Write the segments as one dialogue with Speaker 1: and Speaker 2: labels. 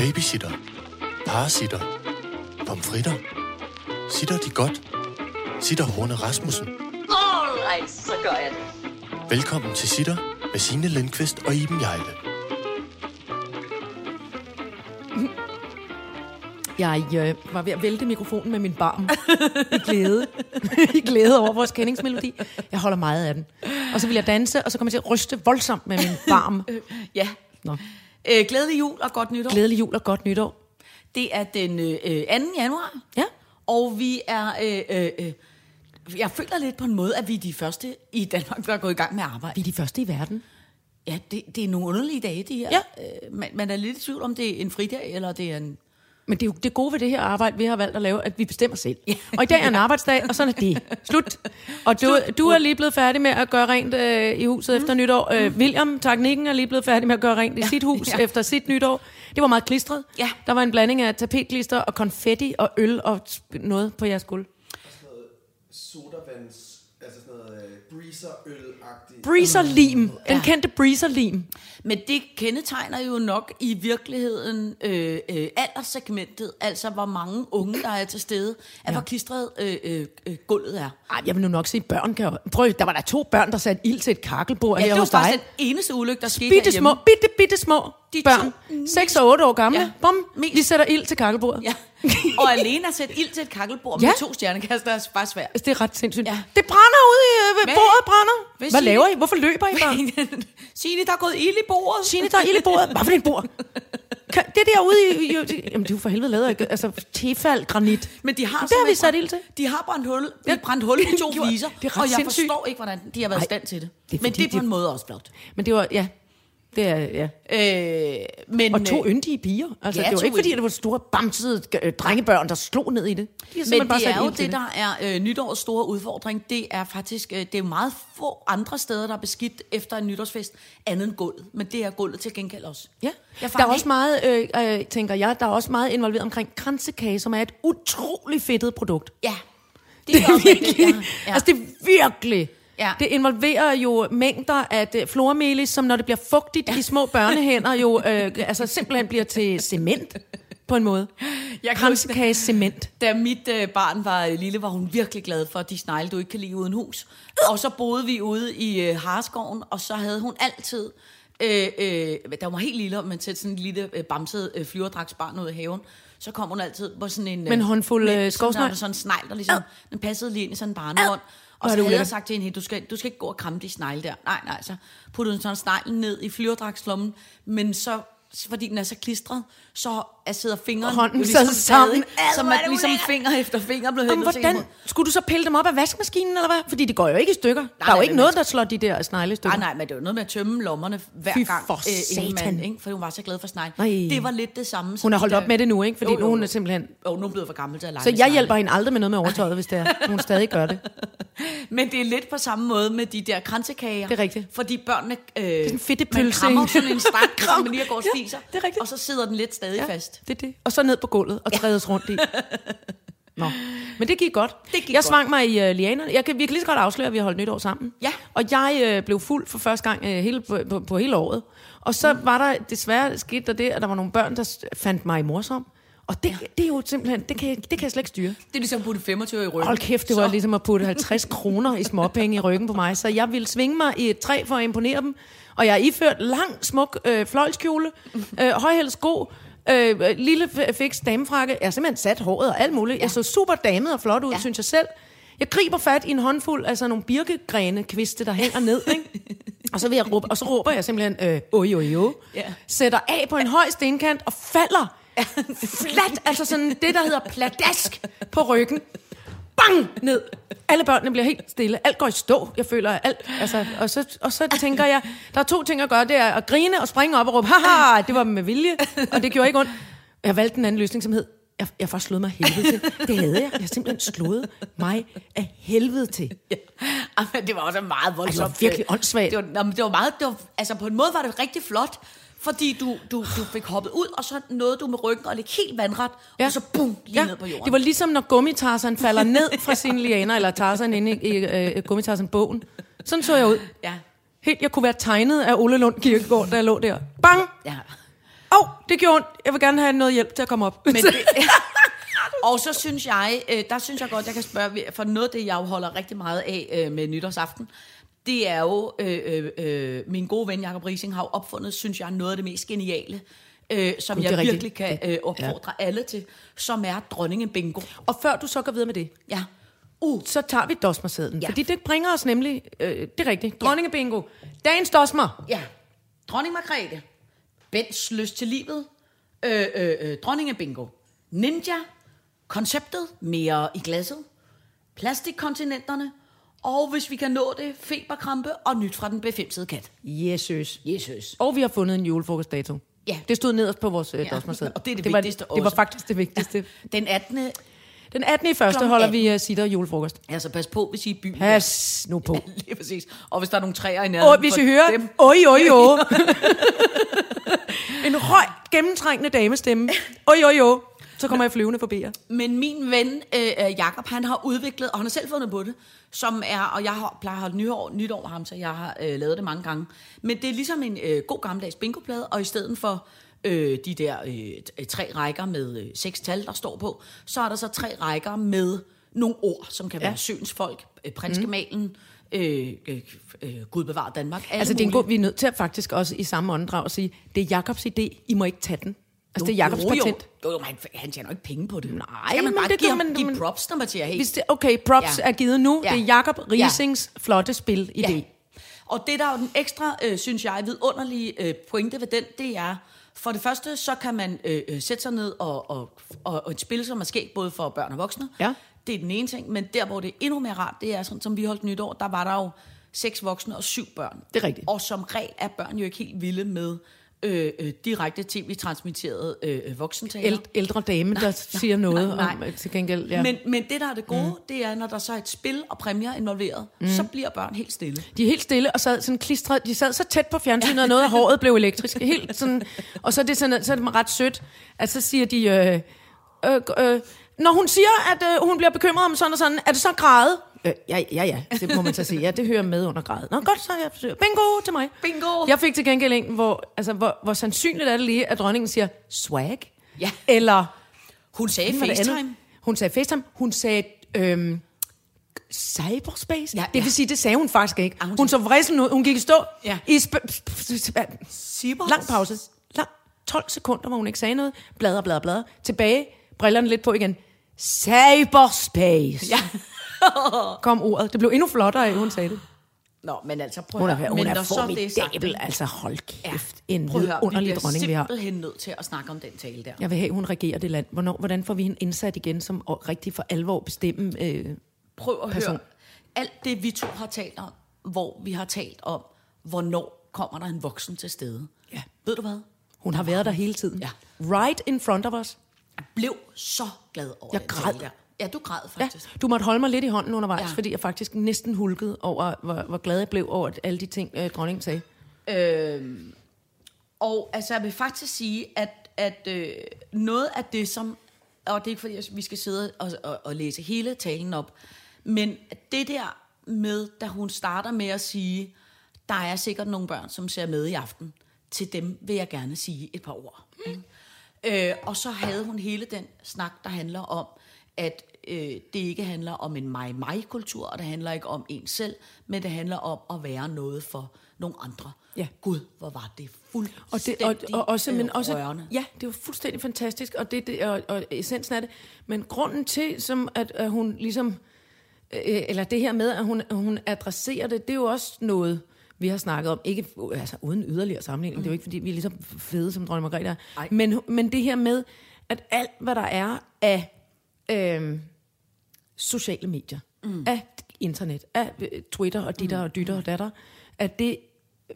Speaker 1: Babysitter. Parasitter. Pomfritter. Sitter de godt? Sitter Horne Rasmussen.
Speaker 2: Alright, så gør jeg det.
Speaker 1: Velkommen til Sitter med Signe Lindqvist og Iben Jejle.
Speaker 3: Jeg øh, var ved at vælte mikrofonen med min barm i glæde. I glæde over vores kendingsmelodi. Jeg holder meget af den. Og så vil jeg danse, og så kommer jeg til at ryste voldsomt med min barm.
Speaker 2: Ja.
Speaker 3: Nå.
Speaker 2: Øh, glædelig jul og godt nytår.
Speaker 3: Glædelig jul og godt nytår.
Speaker 2: Det er den øh, 2. januar.
Speaker 3: Ja.
Speaker 2: Og vi er... Øh, øh, øh, jeg føler lidt på en måde, at vi er de første i Danmark, der er gået i gang med arbejde.
Speaker 3: Vi er de første i verden.
Speaker 2: Ja, det, det er nogle underlige dage, de her.
Speaker 3: Ja.
Speaker 2: Øh, man, man er lidt i tvivl om, det er en fridag, eller det er en...
Speaker 3: Men det er jo det gode ved det her arbejde, vi har valgt at lave, at vi bestemmer selv. Og i dag er en arbejdsdag, og sådan er det. Slut. Og du,
Speaker 2: Slut.
Speaker 3: du er lige blevet færdig med at gøre rent øh, i huset mm. efter nytår. Øh, William, teknikken, er lige blevet færdig med at gøre rent i sit hus
Speaker 2: ja.
Speaker 3: efter sit nytår. Det var meget klistret.
Speaker 2: Ja.
Speaker 3: Der var en blanding af tapetklister og konfetti og øl og noget på jeres gulv.
Speaker 4: sodavands, altså sådan noget øh, breezer-øl-agtigt.
Speaker 3: Breezer-lim. Den
Speaker 2: Ja.
Speaker 3: kendte breezer-lim.
Speaker 2: Men det kendetegner jo nok i virkeligheden øh, øh, alderssegmentet, altså hvor mange unge, der er til stede, at hvor klistret øh, øh, øh, gulvet er.
Speaker 3: Ej, jeg vil nu nok sige, børn kan jo... Prøv, der var der to børn, der satte ild til et kakkelbord
Speaker 2: Ja,
Speaker 3: her
Speaker 2: det var
Speaker 3: hos dig.
Speaker 2: faktisk den eneste ulykke, der skete
Speaker 3: Bitte små, bitte, bitte små
Speaker 2: De
Speaker 3: børn.
Speaker 2: to
Speaker 3: 6 og 8 år gamle.
Speaker 2: Ja,
Speaker 3: Ja, Bum,
Speaker 2: mest.
Speaker 3: de sætter ild til kakkelbordet.
Speaker 2: Ja. Og alene at sætte ild til et kakkelbord
Speaker 3: Ja.
Speaker 2: med to stjernekaster er bare svært.
Speaker 3: Altså, det er ret sindssygt.
Speaker 2: Ja.
Speaker 3: Det brænder ude i øh,
Speaker 2: Hvad?
Speaker 3: bordet, brænder.
Speaker 2: Hvad
Speaker 3: Hvad laver? I? Hvorfor løber I bare?
Speaker 2: Signe, der er gået ild i bordet.
Speaker 3: Signe, der er ild i bordet. Hvad for et bord? Det derude i... i, i jamen, det er jo for helvede lavet af altså, tefald, granit.
Speaker 2: Men de har
Speaker 3: Det har vi sat ild til.
Speaker 2: De har brændt hul, de har brændt hul i to
Speaker 3: Jo,
Speaker 2: viser,
Speaker 3: det er
Speaker 2: og jeg
Speaker 3: sindssygt.
Speaker 2: forstår ikke, hvordan de har været i stand til det.
Speaker 3: det er
Speaker 2: Men det er på
Speaker 3: de-
Speaker 2: en måde også flot.
Speaker 3: Men det var... Ja, det er... Ja.
Speaker 2: Øh, men,
Speaker 3: Og to
Speaker 2: øh,
Speaker 3: yndige piger. Altså,
Speaker 2: Ja,
Speaker 3: det var ikke, fordi det var store, bamsede øh, drengebørn, der slog ned i det. De
Speaker 2: Men
Speaker 3: bare
Speaker 2: det er jo det, der er øh, nytårets store udfordring. Det er faktisk øh, det er meget få andre steder, der er beskidt efter en nytårsfest, andet end gulvet. Men det er gulvet til gengæld også.
Speaker 3: Ja,
Speaker 2: Jeg
Speaker 3: der er også meget, øh, øh, tænker jeg, der er også meget involveret omkring kransekage, som er et utrolig fedtet produkt.
Speaker 2: Ja.
Speaker 3: Det er
Speaker 2: også rigtigt,
Speaker 3: virkelig,
Speaker 2: ja, ja.
Speaker 3: altså det er virkelig.
Speaker 2: Ja.
Speaker 3: Det involverer jo mængder af det flormelis, som når det bliver fugtigt ja. i små børnehænder, jo øh, altså simpelthen bliver til cement på en måde.
Speaker 2: Jeg kan
Speaker 3: Kransekage cement.
Speaker 2: Da mit øh, barn var øh, lille, var hun virkelig glad for de snegle, du ikke kan lide uden hus. Og så boede vi ude i øh, Harskoven, og så havde hun altid... Øh, øh, der var helt lille, men til sådan en lille øh, bamset øh, flyverdragsbarn ud i haven. Så kom hun altid på sådan en...
Speaker 3: Med en håndfuld, øh, skovsnegl?
Speaker 2: sådan en snegl, der ligesom... Den passede lige ind i sådan en barnehånd. Og så havde jeg sagt til hende, "Hey, du skal, du skal ikke gå og kramme de snegle der. Nej, nej, så puttede hun sådan sneglen ned i flyverdragslommen, men så fordi den er så klistret, så er sidder fingeren
Speaker 3: Hånden
Speaker 2: jo
Speaker 3: sad sammen.
Speaker 2: stadig, at
Speaker 3: det
Speaker 2: ligesom finger efter finger blev til
Speaker 3: hvordan skulle du så pille dem op af vaskemaskinen, eller hvad? Fordi de går jo ikke i stykker. der er jo
Speaker 2: nej,
Speaker 3: ikke noget,
Speaker 2: man
Speaker 3: der slår de der snegle stykker.
Speaker 2: Nej, nej, men det var noget med at tømme lommerne hver
Speaker 3: Fy
Speaker 2: gang,
Speaker 3: for
Speaker 2: inden
Speaker 3: satan.
Speaker 2: man, ikke? for hun var så glad for snegl.
Speaker 3: Nej.
Speaker 2: Det var lidt det samme.
Speaker 3: Hun
Speaker 2: de
Speaker 3: holdt op med det nu, ikke? Fordi
Speaker 2: Jo, jo,
Speaker 3: nu er hun
Speaker 2: jo.
Speaker 3: er simpelthen...
Speaker 2: Jo, nu er blevet for gammel til at lege
Speaker 3: Så jeg
Speaker 2: snegle.
Speaker 3: hjælper hende aldrig med noget med overtøjet, hvis det er. Hun stadig gør det.
Speaker 2: Men det er lidt på samme måde med de der kransekager.
Speaker 3: Det er rigtigt.
Speaker 2: Fordi børnene... Øh, det
Speaker 3: er en fedtepølse,
Speaker 2: Man krammer sådan en stang,
Speaker 3: Kram.
Speaker 2: som man lige går spiser.
Speaker 3: det er rigtigt.
Speaker 2: Og så sidder den lidt stadig ja. fast.
Speaker 3: Det er det. Og så ned på gulvet og trædes rundt i. Nå. Men det gik godt.
Speaker 2: Det gik
Speaker 3: jeg
Speaker 2: godt.
Speaker 3: svang mig i uh, lianerne. Jeg kan, vi kan lige så godt afsløre, at vi har holdt nytår sammen.
Speaker 2: Ja.
Speaker 3: Og jeg uh, blev fuld for første gang uh, hele, på, på, på hele året. Og så mm. var der desværre skete der det, at der var nogle børn, der fandt mig morsom. Og det, ja. det er jo simpelthen, det kan, jeg- det kan jeg slet ikke styre.
Speaker 2: Det er ligesom at putte 25 i ryggen.
Speaker 3: Hold kæft, det var
Speaker 2: Så-
Speaker 3: ligesom at putte 50 kroner i småpenge i ryggen på mig. Så jeg ville svinge mig i et træ for at imponere dem. Og jeg er iført lang, smuk øh, fløjlskjole, øh, højhældet sko, øh, øh, lille fiks damefrakke. Jeg har simpelthen sat håret og alt muligt. Jeg så super damet og flot ud, ja.
Speaker 2: Ja.
Speaker 3: synes jeg selv. Jeg griber fat i en håndfuld af sådan nogle birkegrene kviste, der hænger ned. Ikke? Og, så vil jeg råbe, og så råber jeg simpelthen, øh, oj, oj, oj.
Speaker 2: Ja.
Speaker 3: Sætter af på en høj stenkant og falder flat, altså sådan det, der hedder pladask på ryggen. Bang! Ned. Alle børnene bliver helt stille. Alt går i stå. Jeg føler alt. Altså, og, så, og så tænker jeg, der er to ting at gøre. Det er at grine og springe op og råbe, haha, det var med vilje. Og det gjorde ikke ondt. Jeg valgte en anden løsning, som hed, jeg, jeg får slået mig helvede til. Det havde jeg. Jeg har simpelthen slået mig af helvede til.
Speaker 2: Ja. Det var også meget voldsomt.
Speaker 3: Altså, det var virkelig åndssvagt.
Speaker 2: Det var, det var meget, det var, altså på en måde var det rigtig flot, fordi du, du, du fik hoppet ud, og så nåede du med ryggen og ligge helt vandret, ja. og så bum, lige ja. ned på jorden.
Speaker 3: Det var ligesom, når gummitarsen falder ned fra sine lianer, eller Tarzan inde i, i øh, gummitarsen-bogen. Sådan så jeg ud.
Speaker 2: Ja.
Speaker 3: Helt, jeg kunne være tegnet af Ole Lund Kirkegaard, da jeg lå der. Bang!
Speaker 2: Ja.
Speaker 3: Åh, oh, det gjorde ondt. Jeg vil gerne have noget hjælp til at komme op.
Speaker 2: Men det, og så synes jeg, øh, der synes jeg godt, jeg kan spørge, for noget af det, jeg holder rigtig meget af øh, med nytårsaften, det er jo, øh, øh, øh, min gode ven Jacob Rising har jo opfundet, synes jeg, noget af det mest geniale, øh, som
Speaker 3: Gud,
Speaker 2: jeg
Speaker 3: er rigtigt.
Speaker 2: virkelig kan øh, opfordre ja. alle til, som er dronningen bingo.
Speaker 3: Og før du så går videre med det,
Speaker 2: Ja.
Speaker 3: uh, så tager vi dosmersedlen.
Speaker 2: Ja.
Speaker 3: Fordi det bringer os nemlig, øh, det er rigtigt, dronningebingo. Dagens dosmer.
Speaker 2: Ja. Dronning Margrethe. Bens lyst til livet. Øh, øh, øh, dronningen bingo. Ninja. Konceptet. Mere i glasset. Plastikkontinenterne. Og hvis vi kan nå det, feberkrampe og nyt fra den befimsede kat.
Speaker 3: Jesus.
Speaker 2: Jesus.
Speaker 3: Og vi har fundet en julefrokostdato.
Speaker 2: Ja.
Speaker 3: Det stod nederst på vores øh,
Speaker 2: Ja,
Speaker 3: dosmerseddel.
Speaker 2: og det er det
Speaker 3: det var,
Speaker 2: vigtigste
Speaker 3: Det var
Speaker 2: også.
Speaker 3: faktisk det vigtigste.
Speaker 2: Den 18.
Speaker 3: Den 18. i første holder
Speaker 2: 18.
Speaker 3: vi uh, sitter julefrokost.
Speaker 2: Altså pas på, hvis I er i byen.
Speaker 3: Pas nu på.
Speaker 2: Lige præcis. Og hvis der er nogle træer i nærheden.
Speaker 3: Og hvis I hører,
Speaker 2: Dem.
Speaker 3: oj, oj, oj. en høj, gennemtrængende damestemme. Oj, oj, oj. Så kommer jeg flyvende forbi jer.
Speaker 2: Men min ven, øh, øh, Jakob, han har udviklet, og han har selv fundet på det, som er, og jeg har, plejer at holde nytår, nytår med ham, så jeg har øh, lavet det mange gange. Men det er ligesom en øh, god gammeldags bingoplade, og i stedet for øh, de der øh, t- tre rækker med øh, seks tal, der står på, så er der så tre rækker med nogle ord, som kan være
Speaker 3: Ja.
Speaker 2: sønsfolk, øh, prinskemalen, øh, øh, øh, Gud bevarer Danmark.
Speaker 3: Altså, det er en god, vi er nødt til at faktisk også i samme åndedrag at sige, det er Jakobs idé, I må ikke tage den. Altså, det er Jakobs
Speaker 2: jo,
Speaker 3: patent.
Speaker 2: Jo, jo, men han, han tjener jo ikke penge på det.
Speaker 3: Nej,
Speaker 2: Skal man bare
Speaker 3: det
Speaker 2: give,
Speaker 3: man-
Speaker 2: give props, når man siger, hey,
Speaker 3: Hvis det, okay, props
Speaker 2: Ja.
Speaker 3: ja. er givet nu.
Speaker 2: Ja.
Speaker 3: Det er Jakob
Speaker 2: Ja.
Speaker 3: Risings flotte spil idé.
Speaker 2: Ja. Og det, der er jo den ekstra, øh, synes jeg, vidunderlige øh, pointe ved den, det er, for det første, så kan man øh, øh, sætte sig ned og, og, og, og et spil, som er sket både for børn og voksne.
Speaker 3: Ja.
Speaker 2: Det er den ene ting, men der, hvor det er endnu mere rart, det er sådan, som vi holdt nytår, der var der jo seks voksne og syv børn.
Speaker 3: Det er rigtigt.
Speaker 2: Og som regel er børn jo ikke helt vilde med øh, øh, direkte tv-transmitteret øh, voksentaler.
Speaker 3: Æld, ældre dame, der siger noget
Speaker 2: nej, nej.
Speaker 3: om øh, til gengæld. Ja.
Speaker 2: Men, men det, der er det gode, mm. det er, når der så er et spil og præmier involveret, mm. så bliver børn helt stille.
Speaker 3: De er helt stille og sad sådan klistret. De sad så tæt på fjernsynet, og noget af håret blev elektrisk. Helt sådan, og så er det, sådan, så er det ret sødt, at så siger de... Øh, øh, øh, når hun siger, at øh, hun bliver bekymret om sådan og sådan, er det så græde? Øh, ja, ja, ja, det må man så sige. Ja, det hører med under græde. Nå, godt, så jeg forsøger. Bingo til mig.
Speaker 2: Bingo!
Speaker 3: Jeg fik til gengæld en, hvor, altså, hvor, hvor sandsynligt er det lige, at dronningen siger swag?
Speaker 2: Ja.
Speaker 3: Eller...
Speaker 2: Hun sagde FaceTime.
Speaker 3: Hun sagde FaceTime. Hun sagde... Øhm, cyberspace?
Speaker 2: Ja,
Speaker 3: Ja, det vil
Speaker 2: ja.
Speaker 3: sige, det sagde hun faktisk ikke.
Speaker 2: Ah, hun
Speaker 3: hun så vrisen ud. Hun gik i stå.
Speaker 2: Ja.
Speaker 3: I sp-
Speaker 2: Cyber-
Speaker 3: lang pause. Lang, 12 sekunder, hvor hun ikke sagde noget. Bladre, bladre, bladre. Tilbage. Brillerne lidt på igen. Cyberspace.
Speaker 2: Ja.
Speaker 3: Kom ordet. Det blev endnu flottere, af, hun sagde det.
Speaker 2: Nå, men altså prøv
Speaker 3: Hun
Speaker 2: at
Speaker 3: er,
Speaker 2: høre.
Speaker 3: hun
Speaker 2: men
Speaker 3: er
Speaker 2: er
Speaker 3: formidabel. Altså, hold kæft.
Speaker 2: Ja,
Speaker 3: En
Speaker 2: prøv at høre,
Speaker 3: underlig
Speaker 2: vi
Speaker 3: dronning, vi har.
Speaker 2: simpelthen nødt til at snakke om den tale der.
Speaker 3: Jeg vil have, at hun regerer det land. Hvornår, hvordan får vi hende indsat igen, som rigtig for alvor bestemme... Øh,
Speaker 2: Prøv at
Speaker 3: person.
Speaker 2: høre. Alt det, vi to har talt om, hvor vi har talt om, hvornår kommer der en voksen til stede.
Speaker 3: Ja.
Speaker 2: Ved du hvad?
Speaker 3: Hun har været der hele tiden.
Speaker 2: Ja.
Speaker 3: Right in front of us.
Speaker 2: Jeg blev så glad over
Speaker 3: Jeg
Speaker 2: den
Speaker 3: græd.
Speaker 2: tale der. Ja, du græd
Speaker 3: Ja,
Speaker 2: faktisk.
Speaker 3: du måtte holde mig lidt i hånden undervejs,
Speaker 2: Ja.
Speaker 3: ja. fordi jeg faktisk næsten hulkede over, hvor, hvor glad jeg blev over at alle de ting, øh, dronningen sagde.
Speaker 2: Øhm, og altså, jeg vil faktisk sige, at, at øh, noget af det, som... Og det er ikke fordi, vi skal sidde og, og, og læse hele talen op, men det der med, da hun starter med at sige, der er sikkert nogle børn, som ser med i aften. Til dem vil jeg gerne sige et par ord. Mm. Øh, og så havde hun hele den snak, der handler om, at øh, det ikke handler om en mig-mig-kultur, og det handler ikke om en selv, men det handler om at være noget for nogle andre.
Speaker 3: Ja.
Speaker 2: Gud, hvor var det
Speaker 3: Og, det,
Speaker 2: fuldstændig
Speaker 3: og, og også, men
Speaker 2: øh,
Speaker 3: også,
Speaker 2: rørende.
Speaker 3: ja, det var fuldstændig fantastisk, og, det, det, og, og essensen af det. Men grunden til, som at, at hun ligesom, øh, eller det her med, at hun, hun adresserer det, det er jo også noget, vi har snakket om, ikke altså, uden yderligere sammenligning, mm. det er jo ikke, fordi vi er lige så fede, som dronning Margrethe
Speaker 2: Ej.
Speaker 3: men, men det her med, at alt, hvad der er af øh, sociale medier, mm. af internet, af øh, Twitter og ditter og dytter og datter, at det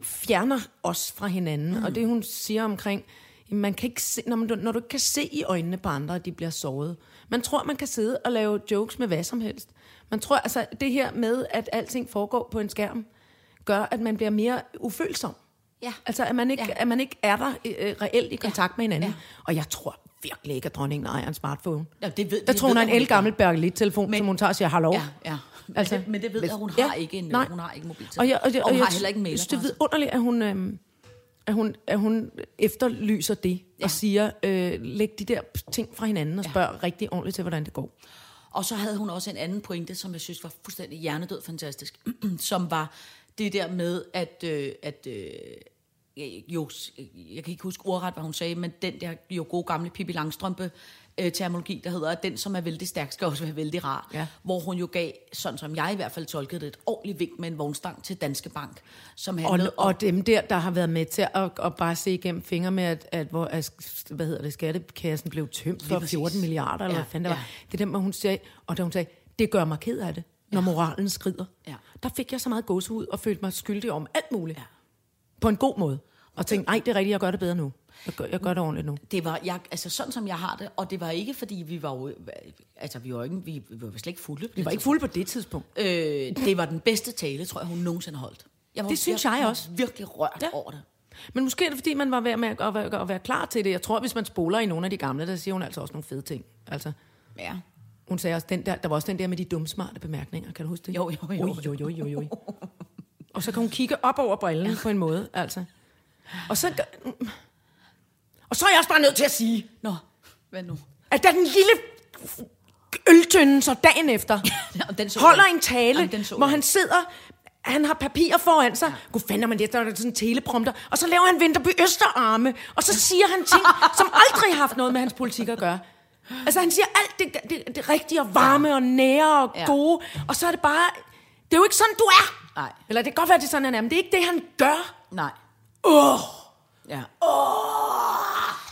Speaker 3: fjerner os fra hinanden. Mm. Og det hun siger omkring, man kan ikke se, når, man, når du ikke kan se i øjnene på andre, at de bliver såret. Man tror, man kan sidde og lave jokes med hvad som helst. Man tror, altså det her med, at alting foregår på en skærm, gør, at man bliver mere ufølsom.
Speaker 2: Ja.
Speaker 3: Altså, at man ikke,
Speaker 2: Ja.
Speaker 3: at man ikke er der øh, reelt i kontakt ja. med hinanden.
Speaker 2: Ja.
Speaker 3: Og jeg tror virkelig ikke, at dronningen ejer en smartphone.
Speaker 2: Ja, det ved,
Speaker 3: Jeg
Speaker 2: det
Speaker 3: tror, hun har en elgammel Bergelit-telefon, som hun tager og siger, hallo.
Speaker 2: Ja, ja. Men,
Speaker 3: Altså,
Speaker 2: det, men det ved jeg, hun
Speaker 3: ja,
Speaker 2: har ikke en,
Speaker 3: nej.
Speaker 2: hun har ikke mobiltelefon.
Speaker 3: Og, jeg, og, jeg,
Speaker 2: og hun
Speaker 3: jeg,
Speaker 2: har heller ikke en
Speaker 3: Det er vidunderligt, at hun, øhm, At hun, at hun efterlyser det
Speaker 2: Ja.
Speaker 3: og siger, øh, læg de der ting fra hinanden og spørg ja. rigtig ordentligt til, hvordan det går.
Speaker 2: Og så havde hun også en anden pointe, som jeg synes var fuldstændig hjernedød fantastisk, som var det der med, at, øh, at øh, jo, jeg kan ikke huske ordret, hvad hun sagde, men den der jo gode gamle Pippi Langstrømpe øh, terminologi, der hedder, at den, som er vældig stærk, skal også være vældig rar.
Speaker 3: Ja.
Speaker 2: Hvor hun jo gav, sådan som jeg i hvert fald tolkede det, et ordentligt vink med en vognstang til Danske Bank, som
Speaker 3: Og,
Speaker 2: handlede om...
Speaker 3: og dem der, der har været med til at, at bare se igennem fingre med, at, at, hvor, at hvad hedder det, skattekassen blev tømt for
Speaker 2: præcis.
Speaker 3: 14 milliarder, eller
Speaker 2: Ja,
Speaker 3: hvad fanden det var.
Speaker 2: ja.
Speaker 3: Det er dem, hvor hun sagde, og da hun sagde, det gør mig ked af det, når moralen skrider.
Speaker 2: Ja.
Speaker 3: Der fik jeg så meget gåsehud og følte mig skyldig om alt muligt. Ja. På en god måde. Og tænkte, nej, det er rigtigt, jeg gør det bedre nu. Jeg gør, jeg gør det ordentligt nu.
Speaker 2: Det var, jeg, altså sådan som jeg har det, og det var ikke fordi vi var jo, altså vi var ikke, vi, vi var slet ikke fulde.
Speaker 3: Vi var ikke fulde på det tidspunkt.
Speaker 2: Øh, det var den bedste tale, tror jeg, hun nogensinde har holdt. Jeg var,
Speaker 3: Det synes jeg
Speaker 2: var
Speaker 3: også.
Speaker 2: virkelig rørt
Speaker 3: Ja.
Speaker 2: over det.
Speaker 3: Men måske er det, fordi man var ved med at, at, være, at være klar til det. Jeg tror, hvis man spoler i nogle af de gamle, der siger hun altså også nogle fede ting. Altså,
Speaker 2: Ja.
Speaker 3: hun sagde også, den der, der var også den der med de dumme, smarte bemærkninger. Kan du huske det?
Speaker 2: Jo, jo, jo.
Speaker 3: Oj, oj, oj, oj, oj. Og så kan hun kigge op over brillen ja. på en måde, altså. Og så... Og så er jeg også bare nødt til at sige,
Speaker 2: Nå, hvad nu?
Speaker 3: at da den lille øltønden så dagen efter
Speaker 2: og den så
Speaker 3: holder
Speaker 2: jeg.
Speaker 3: en tale,
Speaker 2: Jamen, den så
Speaker 3: hvor
Speaker 2: jeg.
Speaker 3: han sidder, han har papir foran sig. Ja. Gud fanden man det, der er sådan en teleprompter. Og så laver han Vinterby Østerarme, og så siger han ting, som aldrig har haft noget med hans politik at gøre. Altså han siger alt det, det, det rigtige og varme og nære og
Speaker 2: Ja.
Speaker 3: gode, og så er det bare, det er jo ikke sådan, du er.
Speaker 2: Nej.
Speaker 3: Eller det kan godt være, det er sådan, han er, men det er ikke det, han gør.
Speaker 2: Nej. Åh! Oh. Ja.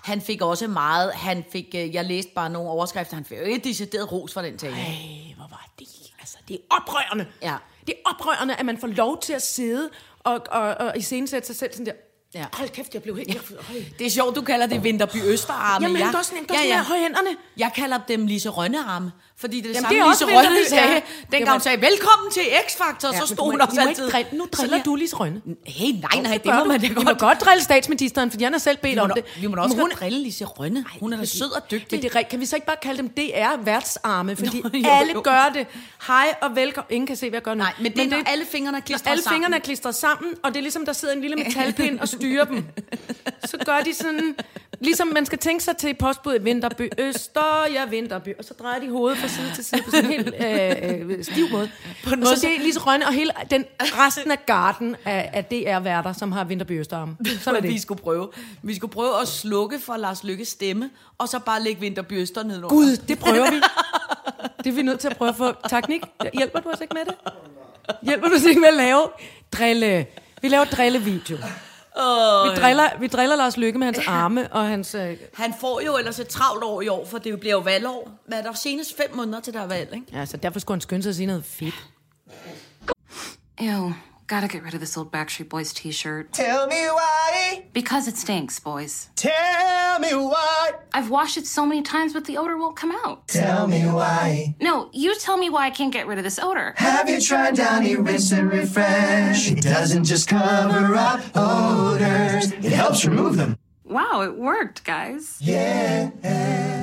Speaker 2: Han fik også meget, han fik, øh, jeg læste bare nogle overskrifter, han fik ikke decideret ros for den tale.
Speaker 3: Ej, hvor var det, altså det er oprørende.
Speaker 2: Ja.
Speaker 3: Det er oprørende, at man får lov til at sidde og, og, og iscenesætte sig selv sådan der.
Speaker 2: Ja.
Speaker 3: Hold kæft, jeg blev helt... Jeg, øj.
Speaker 2: Det er sjovt, du kalder det Vinterby Østerarme.
Speaker 3: Jamen, han
Speaker 2: jeg,
Speaker 3: sådan, han går sådan med højhænderne.
Speaker 2: Jeg kalder dem Lise Rønnearme, fordi det er det
Speaker 3: Jamen,
Speaker 2: samme,
Speaker 3: det også
Speaker 2: Lise Rønne
Speaker 3: Vinterby,
Speaker 2: sagde,
Speaker 3: ja.
Speaker 2: dengang
Speaker 3: Det var-
Speaker 2: hun sagde, velkommen til X-Factor,
Speaker 3: Ja,
Speaker 2: så stod hun også altid.
Speaker 3: Drille, nu driller
Speaker 2: jeg-
Speaker 3: du Lise Rønne.
Speaker 2: Hey, nej, nej, det
Speaker 3: gør
Speaker 2: må man da
Speaker 3: Vi
Speaker 2: godt.
Speaker 3: må godt drille statsministeren, for han har selv bedt
Speaker 2: Vi
Speaker 3: om det.
Speaker 2: vi må da også
Speaker 3: Men
Speaker 2: godt drille Lise Rønne. Hun er da sød og dygtig.
Speaker 3: Men det er, kan vi så ikke bare kalde dem DR værtsarme, fordi
Speaker 2: Nå,
Speaker 3: Nå,
Speaker 2: jo,
Speaker 3: alle
Speaker 2: jo.
Speaker 3: gør det. Hej og velkommen. Ingen kan se, hvad jeg gør nu.
Speaker 2: Nej, men det er, alle fingrene er klistret
Speaker 3: Når alle
Speaker 2: sammen.
Speaker 3: fingrene er klistret sammen, og det er ligesom, der sidder en lille metalpind og styrer dem. Så gør de sådan, ligesom man skal tænke sig til i postbuddet, Vinterby Øster, ja, Vinterby. Og så drejer de hovedet fra side til side på sådan en helt øh, øh, stiv måde. På
Speaker 2: en
Speaker 3: og
Speaker 2: måde,
Speaker 3: så det er lige så rønne, og hele den, resten af garden af, af DR-værter, som har Vinterby Østerarm. Sådan er
Speaker 2: vi
Speaker 3: det.
Speaker 2: skulle prøve. Vi skulle prøve at slukke for Lars Lykkes stemme, og så bare lægge Vinterby Øster ned
Speaker 3: Gud, det prøver vi. Det er vi nødt til at prøve at få. Teknik, hjælper du os ikke med det? Hjælper du os ikke med at lave drille? Vi laver drillevideo. Vi driller, vi driller Lars Lykke med hans arme og hans... Øh,
Speaker 2: Han får jo ellers et travlt år i år, for det bliver jo valgår. Hvad er der senest fem måneder til der er valg, ikke?
Speaker 3: ja, så derfor skulle han skynde sig at sige noget fedt.
Speaker 5: Ew, gotta get rid of this old Backstreet Boys t shirt.
Speaker 6: Tell me why.
Speaker 5: Because it stinks, boys.
Speaker 6: Tell me why.
Speaker 5: I've washed it so many times, but the odor won't come out.
Speaker 6: Tell me why.
Speaker 5: No, you tell me why I can't get rid of this odor.
Speaker 6: Have you tried Downy Rinse and Refresh? It doesn't just cover up odors, it helps remove them.
Speaker 5: Wow, it worked, guys.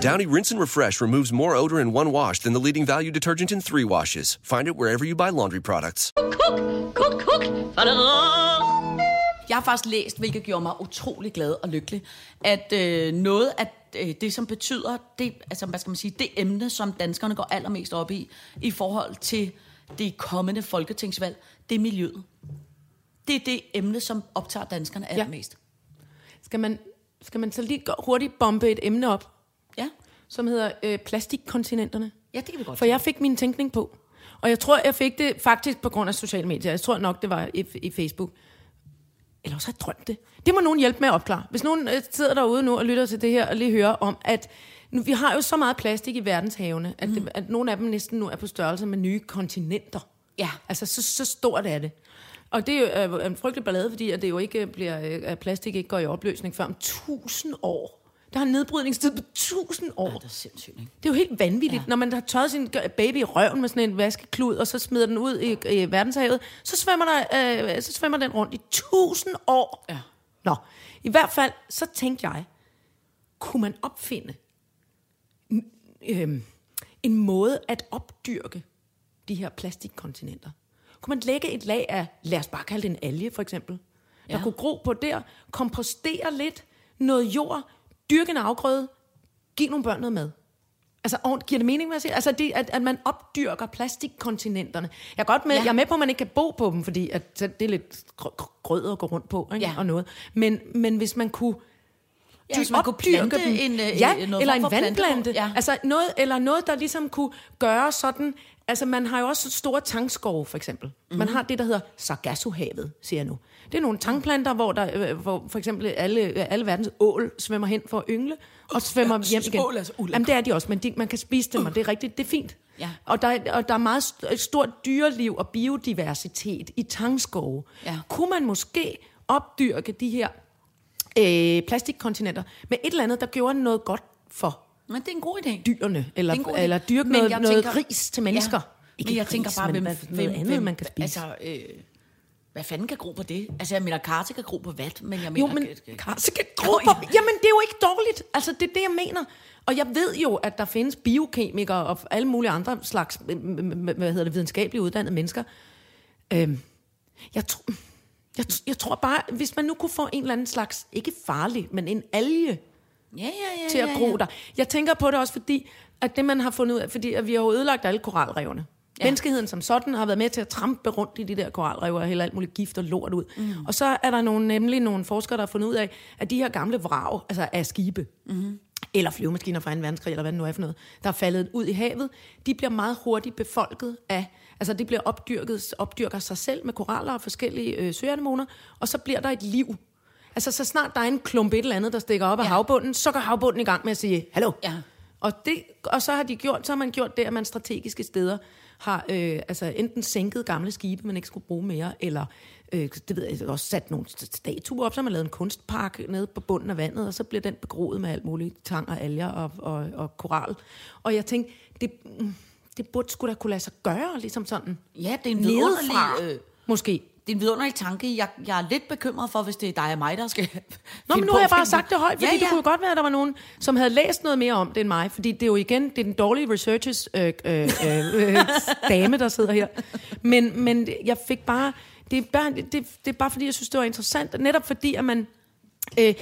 Speaker 7: Downy Rinse and Refresh removes more odor in one wash than the leading value detergent in three washes. Find it wherever you buy laundry products.
Speaker 2: Jeg har faktisk læst, hvilket gjorde mig utrolig glad og lykkelig, at øh, noget af øh, det, som betyder, det, altså, hvad skal man sige, det emne, som danskerne går allermest op i, i forhold til det kommende folketingsvalg, det er miljøet. Det er det emne, som optager danskerne allermest.
Speaker 3: Skal man, skal man så lige hurtigt bombe et emne op,
Speaker 2: Ja,
Speaker 3: som hedder øh, plastikkontinenterne?
Speaker 2: ja det kan vi godt.
Speaker 3: For jeg fik min tænkning på. Og jeg tror, jeg fik det faktisk på grund af sociale medier. Jeg tror nok, det var i, i Facebook. Eller også har jeg drømt det. Det må nogen hjælpe med at opklare. Hvis nogen øh, sidder derude nu og lytter til det her, og lige hører om, at nu, vi har jo så meget plastik i verdenshavene, at, det, at nogle af dem næsten nu er på størrelse med nye kontinenter.
Speaker 2: Ja.
Speaker 3: Altså, så, så stort er det. Og det er jo øh, en frygtelig ballade, fordi at det jo ikke bliver, øh, at plastik ikke går i opløsning før om tusind år. Der har en nedbrydningstid på tusind år.
Speaker 2: det er sindssygt, ikke?
Speaker 3: Det er jo helt vanvittigt, ja. når man har tørret sin baby i røven med sådan en vaskeklud, og så smider den ud i, i verdenshavet, så svømmer, der, øh, så svømmer den rundt i tusind år.
Speaker 2: Ja.
Speaker 3: Nå, i hvert fald, så tænkte jeg, kunne man opfinde øh, en måde at opdyrke de her plastikkontinenter? Kunne man lægge et lag af, lad os bare kalde det en alge for eksempel, der
Speaker 2: Ja.
Speaker 3: kunne gro på der, kompostere lidt, noget jord, dyrke en afgrøde, give nogle børn noget mad. Altså, og, giver det mening, hvad jeg siger? Altså, det, at, at man opdyrker plastikkontinenterne. Jeg er godt med, ja. Jeg er med på, at man ikke kan bo på dem, fordi at, det er lidt gr- gr- grød at gå rundt på, ikke?
Speaker 2: Ja.
Speaker 3: og noget. Men, men hvis man kunne
Speaker 2: Ja, hvis man kunne plante
Speaker 3: dem.
Speaker 2: en, øh,
Speaker 3: ja,
Speaker 2: en- noget
Speaker 3: eller en vandplante.
Speaker 2: Ja.
Speaker 3: Altså noget, eller noget, der ligesom kunne gøre sådan... Altså, man har jo også store tangskove, for eksempel. Mm-hmm. Man har det, der hedder Sargassohavet, siger jeg nu. Det er nogle tangplanter, hvor, der, øh, hvor for eksempel alle, alle verdens ål svømmer hen for at yngle, og svømmer
Speaker 2: jeg
Speaker 3: hjem igen.
Speaker 2: ål er så.
Speaker 3: Jamen, det er de også, men de, man kan spise dem, og det er rigtigt, det er fint.
Speaker 2: Ja.
Speaker 3: Og, der, er- og der er meget st- stort dyreliv og biodiversitet i tangskove.
Speaker 2: Ja.
Speaker 3: Kunne man måske opdyrke de her øh, plastikkontinenter med et eller andet, der gjorde noget godt for
Speaker 2: Men det er en god idé.
Speaker 3: dyrene, eller,
Speaker 2: er
Speaker 3: eller dyrke noget, noget
Speaker 2: tænker-
Speaker 3: ris til mennesker.
Speaker 2: Ja.
Speaker 3: Ikke
Speaker 2: men jeg
Speaker 3: ris,
Speaker 2: tænker bare, hvem,
Speaker 3: hvad- noget
Speaker 2: hvem,
Speaker 3: andet,
Speaker 2: hvem,
Speaker 3: man kan spise.
Speaker 2: Altså, øh, hvad fanden kan gro på det? Altså, jeg mener, karte kan gro på vat, men jeg mener...
Speaker 3: Jo, men
Speaker 2: øh,
Speaker 3: karse kan gro på...
Speaker 2: ja.
Speaker 3: Jamen, det er jo ikke dårligt. Altså, det er det, jeg mener. Og jeg ved jo, at der findes biokemikere og alle mulige andre slags hvad hedder det, videnskabeligt uddannede mennesker. Øhm, jeg, tr- jeg, jeg tror bare, hvis man nu kunne få en eller anden slags, ikke farlig, men en alge,
Speaker 2: Ja, ja, ja.
Speaker 3: til at
Speaker 2: ja,
Speaker 3: gro
Speaker 2: ja.
Speaker 3: der. Jeg tænker på det også, fordi at det, man har fundet ud af, fordi at vi har jo ødelagt alle koralrevene. Ja. Menneskeheden som sådan har været med til at trampe rundt i de der koralrev og hælde alt muligt gift og lort ud. Mm. Og så er der nogle, nemlig nogle forskere, der har fundet ud af, at de her gamle vrag, altså af skibe, mm. eller flyvemaskiner fra en verdenskrig, eller hvad det nu er for noget, der er faldet ud i havet, de bliver meget hurtigt befolket af, altså de bliver opdyrket, opdyrker sig selv med koraller og forskellige øh, søanemoner, og så bliver der et liv. Altså så snart der er en klump et eller andet, der stikker op af
Speaker 2: Ja.
Speaker 3: havbunden, så går havbunden i gang med at sige, hallo.
Speaker 2: Ja.
Speaker 3: Og, det, og så har de gjort, så har man gjort det, at man strategiske steder har øh, altså enten sænket gamle skibe, man ikke skulle bruge mere, eller øh, det ved jeg, også sat nogle statuer op, så har man lavet en kunstpark nede på bunden af vandet, og så bliver den begroet med alt muligt tang og alger og, og, og koral. Og jeg tænkte, det, mm, det burde skulle da kunne lade sig gøre, ligesom sådan.
Speaker 2: Ja, det er en vidunderlig... Øh,
Speaker 3: måske.
Speaker 2: Det er en vidunderlig tanke. Jeg, jeg er lidt bekymret for, hvis det er dig og mig, der skal
Speaker 3: Nå, men nu har jeg bare sagt det højt, fordi ja,
Speaker 2: ja,
Speaker 3: det kunne godt være, at der var nogen, som havde læst noget mere om det end mig, fordi det er jo igen, det er den dårlige researchers øh, øh, øh, dame, der sidder her. Men, men jeg fik bare, det er bare, det, det er bare fordi, jeg synes, det var interessant, netop fordi, at man, øh,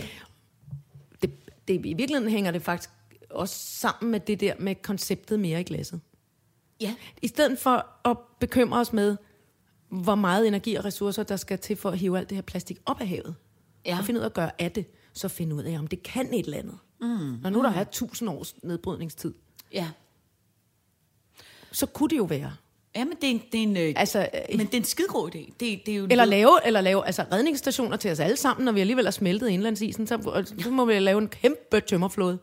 Speaker 3: det, det, i virkeligheden hænger det faktisk også sammen med det der med konceptet mere i glasset.
Speaker 2: Ja.
Speaker 3: I stedet for at bekymre os med, hvor meget energi og ressourcer, der skal til for at hive alt det her plastik op af havet.
Speaker 2: Ja.
Speaker 3: Og finde ud af at gøre af det, så finde ud af, om det kan et eller andet. Mm. Når nu der er tusind års nedbrydningstid,
Speaker 2: Ja.
Speaker 3: så kunne det jo være.
Speaker 2: Ja, men det er en, det er en, øh,
Speaker 3: Altså, øh,
Speaker 2: men det er en skidegod idé. Det, det er jo
Speaker 3: Eller lave, eller lave altså redningsstationer til os alle sammen, når vi alligevel har smeltet indlandsisen, så, så må vi lave en kæmpe tømmerflåde.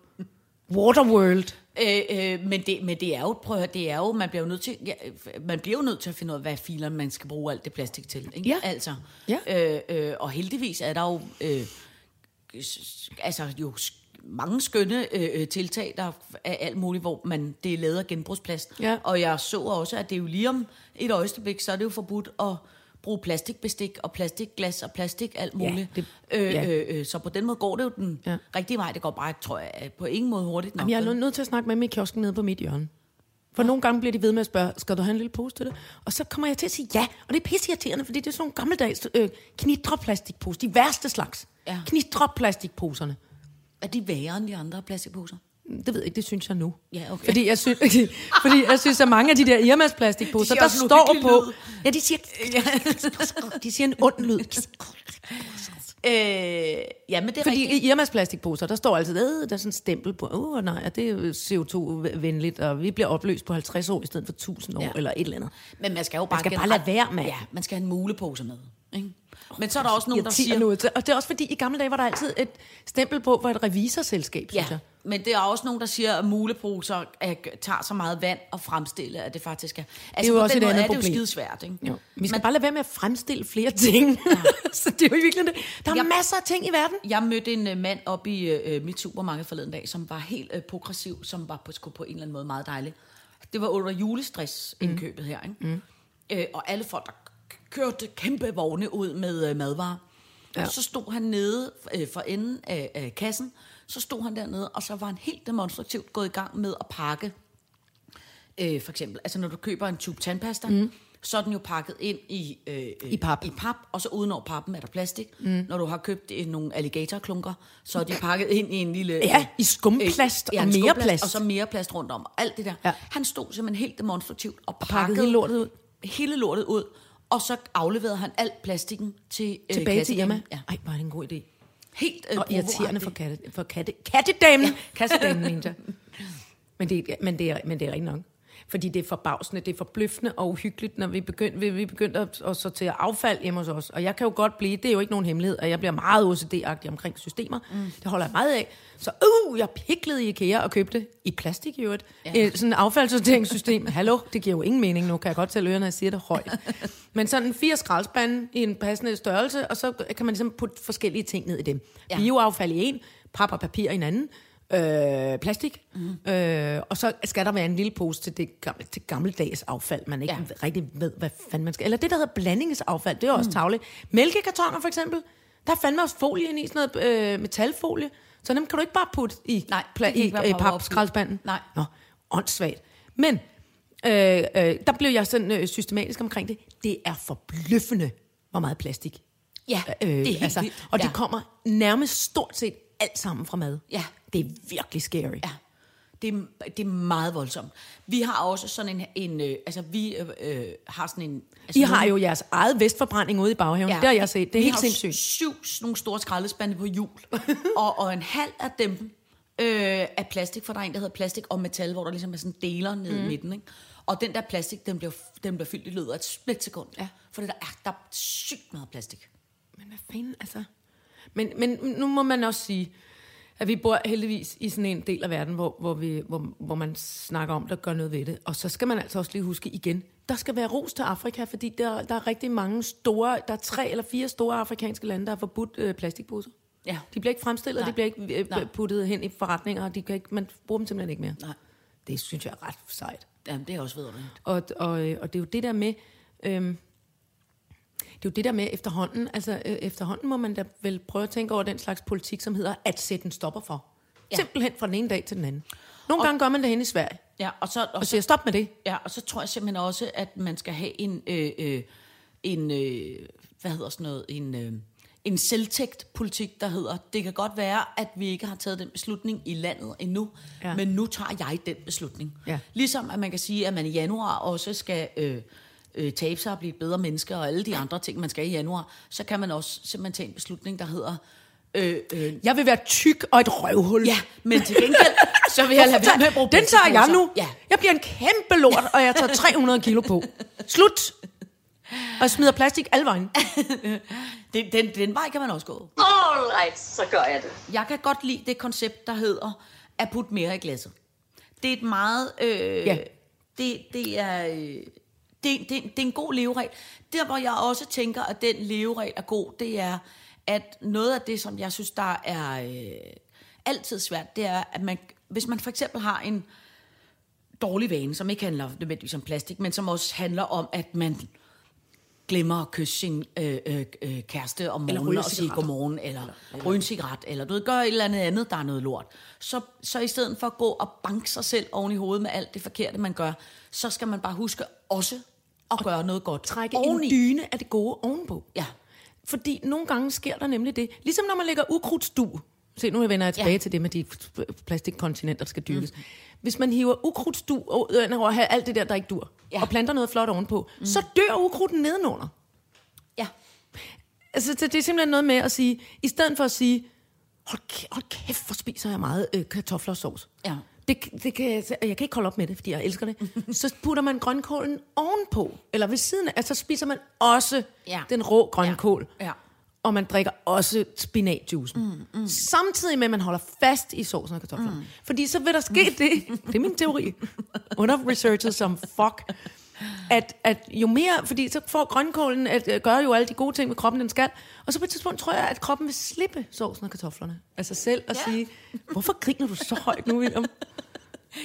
Speaker 3: Waterworld.
Speaker 2: Øh, øh, men, det, men det er jo, prøv at høre, det er jo, man bliver jo nødt til, ja, øh, man bliver jo nødt til at finde ud af, hvad filer man skal bruge alt det plastik til. Ikke?
Speaker 3: Ja.
Speaker 2: Altså.
Speaker 3: Ja.
Speaker 2: Øh, øh, og heldigvis er der jo, øh, altså jo mange skønne øh, øh, tiltag, der er alt muligt, hvor man, det er lavet af genbrugsplast.
Speaker 3: Ja.
Speaker 2: Og jeg så også, at det er jo lige om et øjeblik, så er det jo forbudt at bruge plastikbestik og plastikglas og plastik alt muligt.
Speaker 3: det-
Speaker 2: øh,
Speaker 3: ja.
Speaker 2: øh, øh, så på den måde går det jo den
Speaker 3: Ja.
Speaker 2: ja. rigtige vej. Det går bare, tror jeg, på ingen måde hurtigt nok.
Speaker 3: Jamen, jeg er nødt- nødt til at snakke med dem i kiosken nede på mit hjørne. For nogle gange bliver de ved med at spørge, skal du have en lille pose til det? Og så kommer jeg til at sige ja, og det er pisseirriterende, fordi det er sådan nogle gammeldags øh, knitreplastikposer, de værste slags.
Speaker 2: Ja.
Speaker 3: Knitreplastikposerne.
Speaker 2: Er de værre end de andre plastikposer?
Speaker 3: Det ved jeg ikke, det synes jeg nu.
Speaker 2: Ja, okay.
Speaker 3: Fordi jeg synes, fordi jeg synes at mange af de der Irmas plastikposer,
Speaker 2: De
Speaker 3: der står på...
Speaker 2: lyd.
Speaker 3: Ja, de siger, de siger en ond lyd.
Speaker 2: Øh, ja, men det er
Speaker 3: Fordi
Speaker 2: rigtigt.
Speaker 3: i Irmas plastikposer, der står altid, øh, der er sådan en stempel på, åh oh, nej, det er jo CO2-venligt, og vi bliver opløst på 50 år i stedet for 1000 år, ja. Eller et eller andet.
Speaker 2: Men man skal jo bare,
Speaker 3: skal bare lade være med.
Speaker 2: Ja, man skal have en mulepose med. Ikke? Men så er der også nogen, der siger...
Speaker 3: noget til. Og det er også fordi, i gamle dage var der altid et stempel på, hvor et revisorselskab, synes
Speaker 2: Ja,
Speaker 3: jeg.
Speaker 2: Men det er også nogen, der siger, at muleposer er, tager så meget vand og fremstille, at det faktisk er... Altså,
Speaker 3: Det er jo
Speaker 2: på
Speaker 3: også et andet
Speaker 2: er det jo
Speaker 3: problem.
Speaker 2: skidesvært, ikke?
Speaker 3: Jo. Vi skal Men, bare lade være med at fremstille flere ting. Ja. så det er jo i virkeligheden det. Der er
Speaker 2: Jeg-
Speaker 3: masser af ting i verden.
Speaker 2: Jeg mødte en uh, mand op i uh, mit supermarked forleden dag, som var helt uh, progressiv, som var på, på en eller anden måde meget dejlig. Det var under julestress-indkøbet her, ikke? Mm. Uh, og alle folk, der kørte kæmpe vogne ud med uh, madvarer.
Speaker 3: Ja.
Speaker 2: Ja. Så stod han nede uh, for enden af, af kassen, så stod han dernede, og så var han helt demonstrativt gået i gang med at pakke Øh, for eksempel, altså når du køber en tube tandpasta, mm. så er den jo pakket ind i, øh, øh,
Speaker 3: I pap.
Speaker 2: i pap, og så udenover pappen er der plastik. Mm. Når du har købt øh, nogle alligatorklunker, så er de pakket ind i en lille...
Speaker 3: Ja, i skumplast og
Speaker 2: en
Speaker 3: mere
Speaker 2: skumplast,
Speaker 3: plast.
Speaker 2: Og så mere plast rundt om, og alt det der.
Speaker 3: Ja.
Speaker 2: Han stod simpelthen helt demonstrativt og pakkede,
Speaker 3: pakkede hele lortet ud.
Speaker 2: Hele lortet ud, og så afleverede han alt plastikken til øh,
Speaker 3: Tilbage til. Irma.
Speaker 2: Ja.
Speaker 3: Ej, var det en god idé.
Speaker 2: Helt øh,
Speaker 3: Og irriterende for, katte, for katte, kattedamen. Ja. Kassedamen, mente jeg. Men det, men, det er, men det er rigtigt nok. Fordi det er forbavsende, det er forbløffende og uhyggeligt, når vi begyndte, vi, vi begyndte at, at sortere affald hjemme hos os. Og jeg kan jo godt blive, det er jo ikke nogen hemmelighed, at jeg bliver meget OCD-agtig omkring systemer. Mm. Det holder jeg meget af. Så uh, jeg piklede i IKEA og købte, i plastik i øvrigt, ja. sådan et affaldssorteringssystem. Hallo, det giver jo ingen mening nu, kan jeg godt tælle ørerne, når jeg siger det højt. Men sådan fire skraldespande i en passende størrelse, og så kan man ligesom putte forskellige ting ned i dem. Ja. Bioaffald i en, pap og papir i en anden, øh, plastik, mm. øh, og så skal der være en lille pose til, det gamle, til gammeldags affald, man ikke ja. Rigtig ved, hvad fanden man skal. Eller det, der hedder blandingsaffald, det er også mm. tavligt. Mælkekartoner for eksempel, der er fandme også folie ind i, sådan noget øh, metalfolie, så dem kan du ikke bare putte i,
Speaker 2: Nej,
Speaker 3: pla-
Speaker 2: det
Speaker 3: i,
Speaker 2: være
Speaker 3: i
Speaker 2: power-up.
Speaker 3: papskraldespanden.
Speaker 2: Nej.
Speaker 3: Nå, åndssvagt. Men øh, øh, der blev jeg sådan øh, systematisk omkring det. Det er forbløffende, hvor meget plastik.
Speaker 2: Ja, det er helt vildt.
Speaker 3: Og det
Speaker 2: Ja.
Speaker 3: kommer nærmest stort set alt sammen fra mad.
Speaker 2: Ja.
Speaker 3: Det er virkelig scary.
Speaker 2: Ja, det er, det er meget voldsomt. Vi har også sådan en, en øh, altså vi øh, øh, har sådan en... Altså
Speaker 3: I har
Speaker 2: nogle-
Speaker 3: jo jeres eget vestforbrænding ude i baghaven. Ja. Det har jeg set. Det er helt sindssygt.
Speaker 2: syv nogle store skraldespande på hjul, og, og en halv af dem øh, er plastik, for der er en, der hedder plastik og metal, hvor der ligesom er sådan deler nede mm. i midten. Ikke? Og den der plastik, den bliver, den bliver fyldt i løbet af et splitsekund. Ja. For der er, der er sygt meget plastik.
Speaker 3: Men hvad fanden, altså? Men, men nu må man også sige, at vi bor heldigvis i sådan en del af verden, hvor, hvor, vi, hvor, hvor man snakker om, der gør noget ved det. Og så skal man altså også lige huske igen, der skal være ros til Afrika, fordi der, der er rigtig mange store, der er tre eller fire store afrikanske lande, der har forbudt øh, plastikposer.
Speaker 2: Ja.
Speaker 3: De bliver ikke fremstillet,
Speaker 2: Nej.
Speaker 3: de bliver ikke øh,
Speaker 2: Nej.
Speaker 3: puttet hen i forretninger, og de kan ikke, man bruger dem simpelthen ikke mere.
Speaker 2: Nej.
Speaker 3: Det synes jeg er ret sejt.
Speaker 2: Jamen, det er også vedrørende.
Speaker 3: Og, og, øh, og det er jo det der med, øhm, det er jo det der med efterhånden, altså øh, efterhånden må man da vel prøve at tænke over den slags politik, som hedder at sætte en stopper for. Ja. Simpelthen fra den ene dag til den anden. Nogle og, gange gør man det hen i Sverige,
Speaker 2: Ja, og så, og
Speaker 3: og
Speaker 2: så
Speaker 3: siger stop med det.
Speaker 2: Ja, og så tror jeg simpelthen også, at man skal have en, øh, øh, en øh, hvad hedder sådan noget, en, øh, en selvtægt politik, der hedder, det kan godt være, at vi ikke har taget den beslutning i landet endnu,
Speaker 3: ja.
Speaker 2: men nu tager jeg den beslutning.
Speaker 3: Ja.
Speaker 2: Ligesom at man kan sige, at man i januar også skal øh, øh, tabe sig og blive bedre menneske, og alle de andre ting, man skal i januar, så kan man også simpelthen tage en beslutning, der hedder, øh, øh,
Speaker 3: Jeg vil være tyk og et røvhul.
Speaker 2: ja, men til gengæld, så vil jeg lade være med at bruge
Speaker 3: Den tager jeg nu.
Speaker 2: Ja,
Speaker 3: Jeg bliver en kæmpe lort, og jeg tager 300 kilo på. Slut. Og smider plastik alle vejen.
Speaker 2: den, den, den vej kan man også gå.
Speaker 8: All right, så gør jeg det.
Speaker 2: Jeg kan godt lide det koncept, der hedder at putte mere i glasset. Det er et meget... Øh,
Speaker 3: Ja.
Speaker 2: det, det er... Øh, det, det, det er en god leveregel. Der, hvor jeg også tænker, at den leveregel er god, det er, at noget af det, som jeg synes, der er øh, altid svært, det er, at man, hvis man for eksempel har en dårlig vane, som ikke handler nødvendigvis om plastik, men som også handler om, at man glemmer at kysse sin øh, øh, øh, kæreste om morgenen og sige godmorgen, eller, eller ryge en cigaret, eller du ved, gør et eller andet andet, der er noget lort. Så, så i stedet for at gå og banke sig selv oven i hovedet med alt det forkerte, man gør, så skal man bare huske også at gøre noget godt
Speaker 3: Trække
Speaker 2: oveni.
Speaker 3: en dyne af det gode ovenpå.
Speaker 2: Ja.
Speaker 3: Fordi nogle gange sker der nemlig det. Ligesom når man lægger ukrudtstue. Se, nu vender jeg tilbage ja. Til det med de plastikkontinenter, der skal dyrkes. Mm. Hvis man hiver ukrudtstue ud over alt det der, der ikke dur, ja. Og planter noget flot ovenpå, mm. så dør ukrudten nedenunder.
Speaker 2: Ja.
Speaker 3: Altså, så det er simpelthen noget med at sige, i stedet for at sige, hold, kæ- hold kæft, hvor spiser jeg meget øh, kartofler og sovs.
Speaker 2: Ja.
Speaker 3: Det, det kan, jeg kan ikke holde op med det, fordi jeg elsker det. så putter man grønkålen ovenpå, eller ved siden af, altså så spiser man også
Speaker 2: Ja.
Speaker 3: den rå grønkål.
Speaker 2: Ja.
Speaker 3: Og man drikker også spinatjuicen. Mm, mm. Samtidig med, at man holder fast i sovsen og kartoflerne. Mm. Fordi så vil der ske mm. det, det er min teori, under researchet som fuck, at, at jo mere, fordi så får grønkålen at øh, gøre jo alle de gode ting med kroppen, den skal, og så på et tidspunkt tror jeg, at kroppen vil slippe sovsen og kartoflerne sig selv og ja. sige, hvorfor griner du så højt nu, William?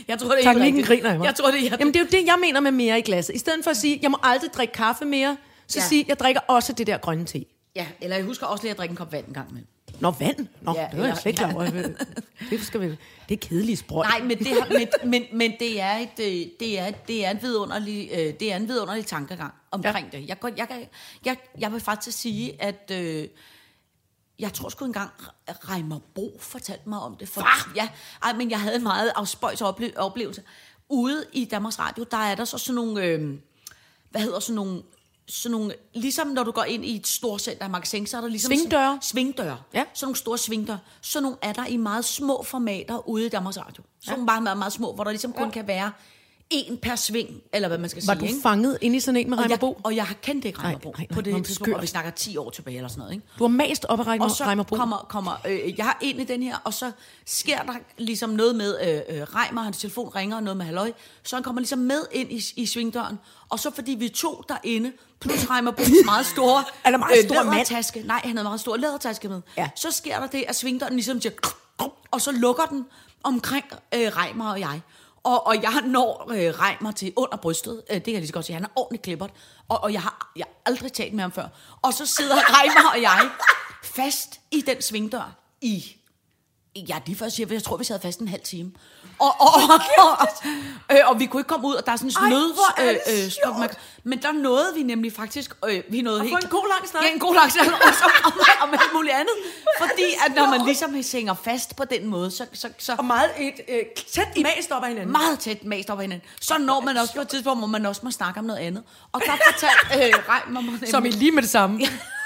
Speaker 2: Jeg tror, det er rigtigt.
Speaker 3: griner jeg mig.
Speaker 2: Jeg tror, det er...
Speaker 3: Jamen, det er jo det, jeg mener med mere i glasset. I stedet for at sige, jeg må aldrig drikke kaffe mere, så ja. Sige, jeg drikker også det der grønne te.
Speaker 2: Ja, eller jeg husker også lige at drikke en kop vand en gang med.
Speaker 3: Nå, vand. Nå,
Speaker 2: Ja,
Speaker 3: ja, det var jeg slet ikke klar over. Det, skal vi, det er kedeligt sprøjt.
Speaker 2: Nej, men det, men, men, men det er et, øh, det er, det er en vidunderlig, øh, det er en vidunderlig tankegang omkring ja. det. Jeg, jeg, jeg, jeg vil faktisk sige, at øh, jeg tror sgu engang, Reimer Bo fortalte mig om det. For, ja, ej, men jeg havde en meget afspøjs ople- oplevelse. Ude i Danmarks Radio, der er der så sådan nogle, øh, hvad hedder sådan nogle, sådan nogle, ligesom når du går ind i et stort center af magasin, så er der ligesom...
Speaker 3: Svingdøre.
Speaker 2: Svingdøre.
Speaker 3: Ja.
Speaker 2: Sådan nogle store svingdøre. Sådan nogle er der i meget små formater ude i Danmarks Radio. Sådan nogle meget, meget, meget små, hvor der ligesom kun kan være en per sving, eller hvad man skal
Speaker 3: Var
Speaker 2: sige.
Speaker 3: du
Speaker 2: ikke?
Speaker 3: fanget inde i sådan en med
Speaker 2: og,
Speaker 3: Reimer
Speaker 2: jeg,
Speaker 3: Bo?
Speaker 2: og jeg har kendt ikke Reimer
Speaker 3: Nej,
Speaker 2: Bo
Speaker 3: nej, nej,
Speaker 2: på det tidspunkt,
Speaker 3: skørt.
Speaker 2: og vi snakker 10 år tilbage eller sådan noget. Ikke?
Speaker 3: Du har mast op af Reimer,
Speaker 2: Og så
Speaker 3: Reimer Bo.
Speaker 2: kommer, kommer øh, jeg har ind i den her, og så sker der ligesom noget med, øh, øh, Reimer, hans telefon ringer, og noget med halløj, så han kommer ligesom med ind i, i svingdøren, og så fordi vi to derinde, plus Reimer Bo's meget store
Speaker 3: Er der meget stor mand?
Speaker 2: lædertaske, nej, han havde meget stor lædertaske med,
Speaker 3: Ja.
Speaker 2: så sker der det, at svingdøren ligesom siger, og så lukker den omkring øh, Reimer og jeg. Og, og jeg når øh, Reimer til under brystet. Øh, det kan jeg lige så godt sige. Han er ordentligt klippert. Og, og jeg, har, jeg har aldrig talt med ham før. Og så sidder Reimer og jeg fast i den svingdør i... Ja, de først siger, jeg tror, vi sad fast en halv time. Og, og, og, og, øh, og vi kunne ikke komme ud, og der er sådan en
Speaker 3: er det
Speaker 2: øh, stop, man, men der nåede vi nemlig faktisk... Øh, vi nåede
Speaker 3: få
Speaker 2: helt,
Speaker 3: en god lang snak.
Speaker 2: Ja, en god lang snak. Og så om, om alt muligt andet. Fordi at når man ligesom hænger fast på den måde, så, så, så
Speaker 3: Og meget et, øh, tæt i mast op af hinanden.
Speaker 2: meget tæt mast op ad hinanden. Så når man også på et tidspunkt, hvor man også må snakke om noget andet. Og der fortalte øh, Reimer mig.
Speaker 3: Som i lige med det samme.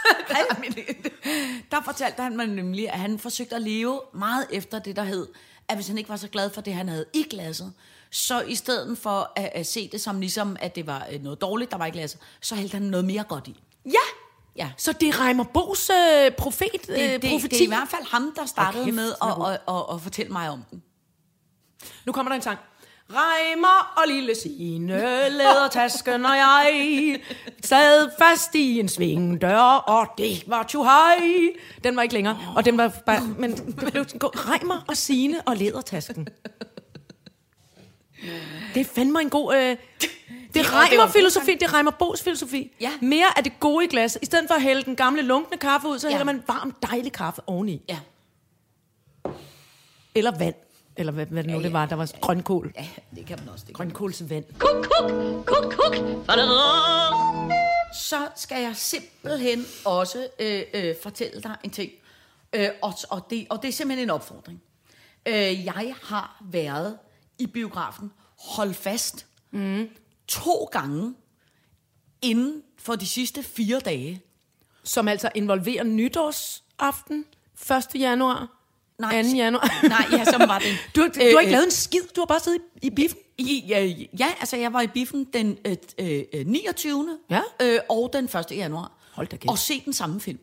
Speaker 2: der fortalte han mig nemlig, at han forsøgte at leve meget efter det, der hed, at hvis han ikke var så glad for det, han havde i glasset, så i stedet for at, at se det som ligesom, at det var øh, noget dårligt, der var i glasset, så hældte han noget mere godt i.
Speaker 3: Ja!
Speaker 2: Ja.
Speaker 3: Så det er Reimer Bo's øh, profet, øh,
Speaker 2: Det, det,
Speaker 3: profeti.
Speaker 2: det er i hvert fald ham, der startede
Speaker 3: kæft,
Speaker 2: med at, at, at, at fortælle mig om den.
Speaker 3: Nu kommer der en sang. Reimer og lille Signe lædertasken og jeg sad fast i en svingdør, og det var too high. Den var ikke længere, og den var bare, men det blev sådan. Reimer og Signe og lædertasken. Det er fandme en god... Øh, det regner filosofi, det regner Bo's filosofi.
Speaker 2: Ja.
Speaker 3: Mere af det gode i glas. I stedet for at hælde den gamle lunkne kaffe ud, så
Speaker 2: Ja.
Speaker 3: hælder man varm, dejlig kaffe oveni.
Speaker 2: Ja.
Speaker 3: Eller vand. Eller hvad, hvad det nu
Speaker 2: Ja,
Speaker 3: det var, der var grønkål.
Speaker 2: Ja, det kan man også. Det kan man.
Speaker 3: Grønkålsvand.
Speaker 2: så skal jeg simpelthen også øh, øh, fortælle dig en ting. Øh, og, og, det, og det er simpelthen en opfordring. Øh, jeg har været i biografen, hold fast, mm. to gange inden for de sidste fire dage.
Speaker 3: Som altså involverer nytårsaften 1. januar,
Speaker 2: Nej,
Speaker 3: 2. januar.
Speaker 2: Nej, ja, som var det.
Speaker 3: Du, har- du
Speaker 2: Øh,
Speaker 3: har ikke
Speaker 2: øh,
Speaker 3: lavet en skid, du har bare siddet i, i biffen.
Speaker 2: I, ja, ja, altså jeg var i biffen den øh, øh, 29.
Speaker 3: Ja.
Speaker 2: Øh, og den 1. januar.
Speaker 3: Hold da kæft.
Speaker 2: Og se den samme film.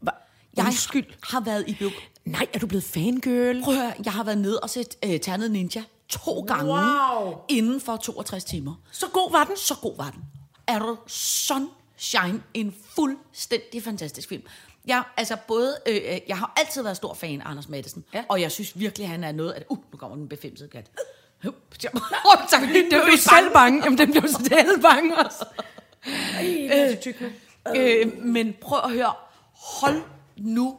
Speaker 3: Hva?
Speaker 2: Jeg
Speaker 3: Undskyld.
Speaker 2: har været i biografen.
Speaker 3: Nej, er du blevet fangirl?
Speaker 2: Prøv at høre, jeg har været nede og set øh, Ternet Ninja to gange
Speaker 3: Wow.
Speaker 2: inden for 62 timer.
Speaker 3: Så god var den.
Speaker 2: Så god var den. Er du Sunshine, en fuldstændig fantastisk film. Jeg, altså både, øh, øh, jeg har altid været stor fan af Anders Madsen,
Speaker 3: Ja.
Speaker 2: og jeg synes virkelig, han er noget af. Uh, nu kommer den befimsede kat. Uh, det
Speaker 3: Det blev selv bange. Jamen, den blev selv bange også.
Speaker 2: Øh, men prøv at høre. Hold nu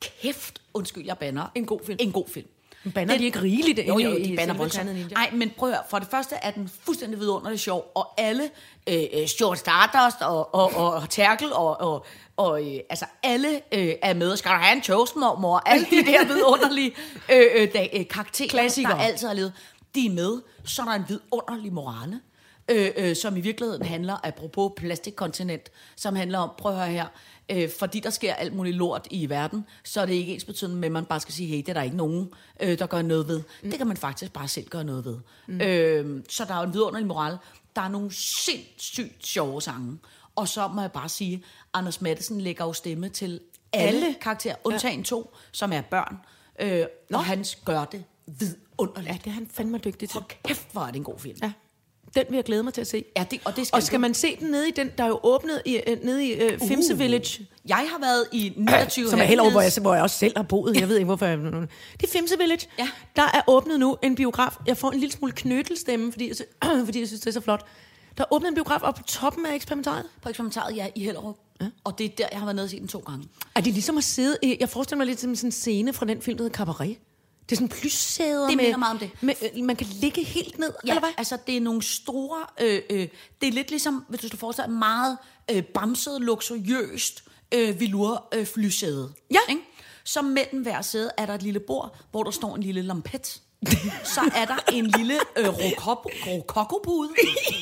Speaker 2: kæft, undskyld, jeg banner.
Speaker 3: En god film.
Speaker 2: En god film.
Speaker 3: Men bander de ikke rigeligt
Speaker 2: Jo, jo, de
Speaker 3: selve
Speaker 2: voldsomt. Nej, men prøv at høre. For det første er den fuldstændig vidunderligt sjov, og alle, øh, øh, Stuart Stardust og, og, og, og Terkel, og, og, og øh, altså alle øh, er med. Skal du have en toastmormor? Alle de der vidunderlige øh, øh, da, øh, karakterer,
Speaker 3: Klassikere.
Speaker 2: der altid har levet, de er med. Så er der en vidunderlig morale, øh, øh, som i virkeligheden handler, apropos plastikkontinent, som handler om, prøv at høre her, øh, fordi der sker alt muligt lort i verden, så er det ikke ens betydende med, at man bare skal sige, hey, det er der ikke nogen, øh, der gør noget ved. Mm. Det kan man faktisk bare selv gøre noget ved. Mm. Øh, så der er jo en vidunderlig moral. Der er nogle sindssygt sjove sange. Og så må jeg bare sige, Anders Madsen lægger jo stemme til alle, alle karakterer, undtagen ja. to, som er børn. Øh, og han gør det vidunderligt.
Speaker 3: Ja, det er han fandme dygtig til.
Speaker 2: Hold kæft, hvor er det en god film.
Speaker 3: Ja. Den vil jeg glæde mig til at se.
Speaker 2: Ja, det, og det skal,
Speaker 3: Og skal man se den nede i den, der er jo åbnet i, øh, nede i uh, Fimse Village,
Speaker 2: Jeg har været i 29
Speaker 3: som er helt over, hvor jeg, hvor jeg også selv har boet. Jeg ved ikke, hvorfor jeg... Det er Fimse Village.
Speaker 2: Ja.
Speaker 3: Der er åbnet nu en biograf. Jeg får en lille smule knøtelstemme, fordi jeg, fordi jeg synes, det er så flot. Der er åbnet en biograf op på toppen af eksperimentariet.
Speaker 2: På eksperimentaret, ja, i Hellerup. Ja. Og det er der, jeg har været nede og set den to gange.
Speaker 3: Er det ligesom at sidde i, jeg forestiller mig lidt som sådan en scene fra den film, der hedder Cabaret. Det er sådan plyssæder
Speaker 2: Det
Speaker 3: med,
Speaker 2: minder meget om det.
Speaker 3: Med, øh, man kan ligge helt ned,
Speaker 2: Ja,
Speaker 3: eller hvad?
Speaker 2: altså det er nogle store, øh, øh, det er lidt ligesom, hvis du skal forestille dig, meget øh, bamset, luksuriøst øh, velour øh, flysæde.
Speaker 3: Ja.
Speaker 2: Ikke? Så mellem hver sæde er der et lille bord, hvor der står en lille lampet. Så er der en lille øh, rokoko- rokokopude.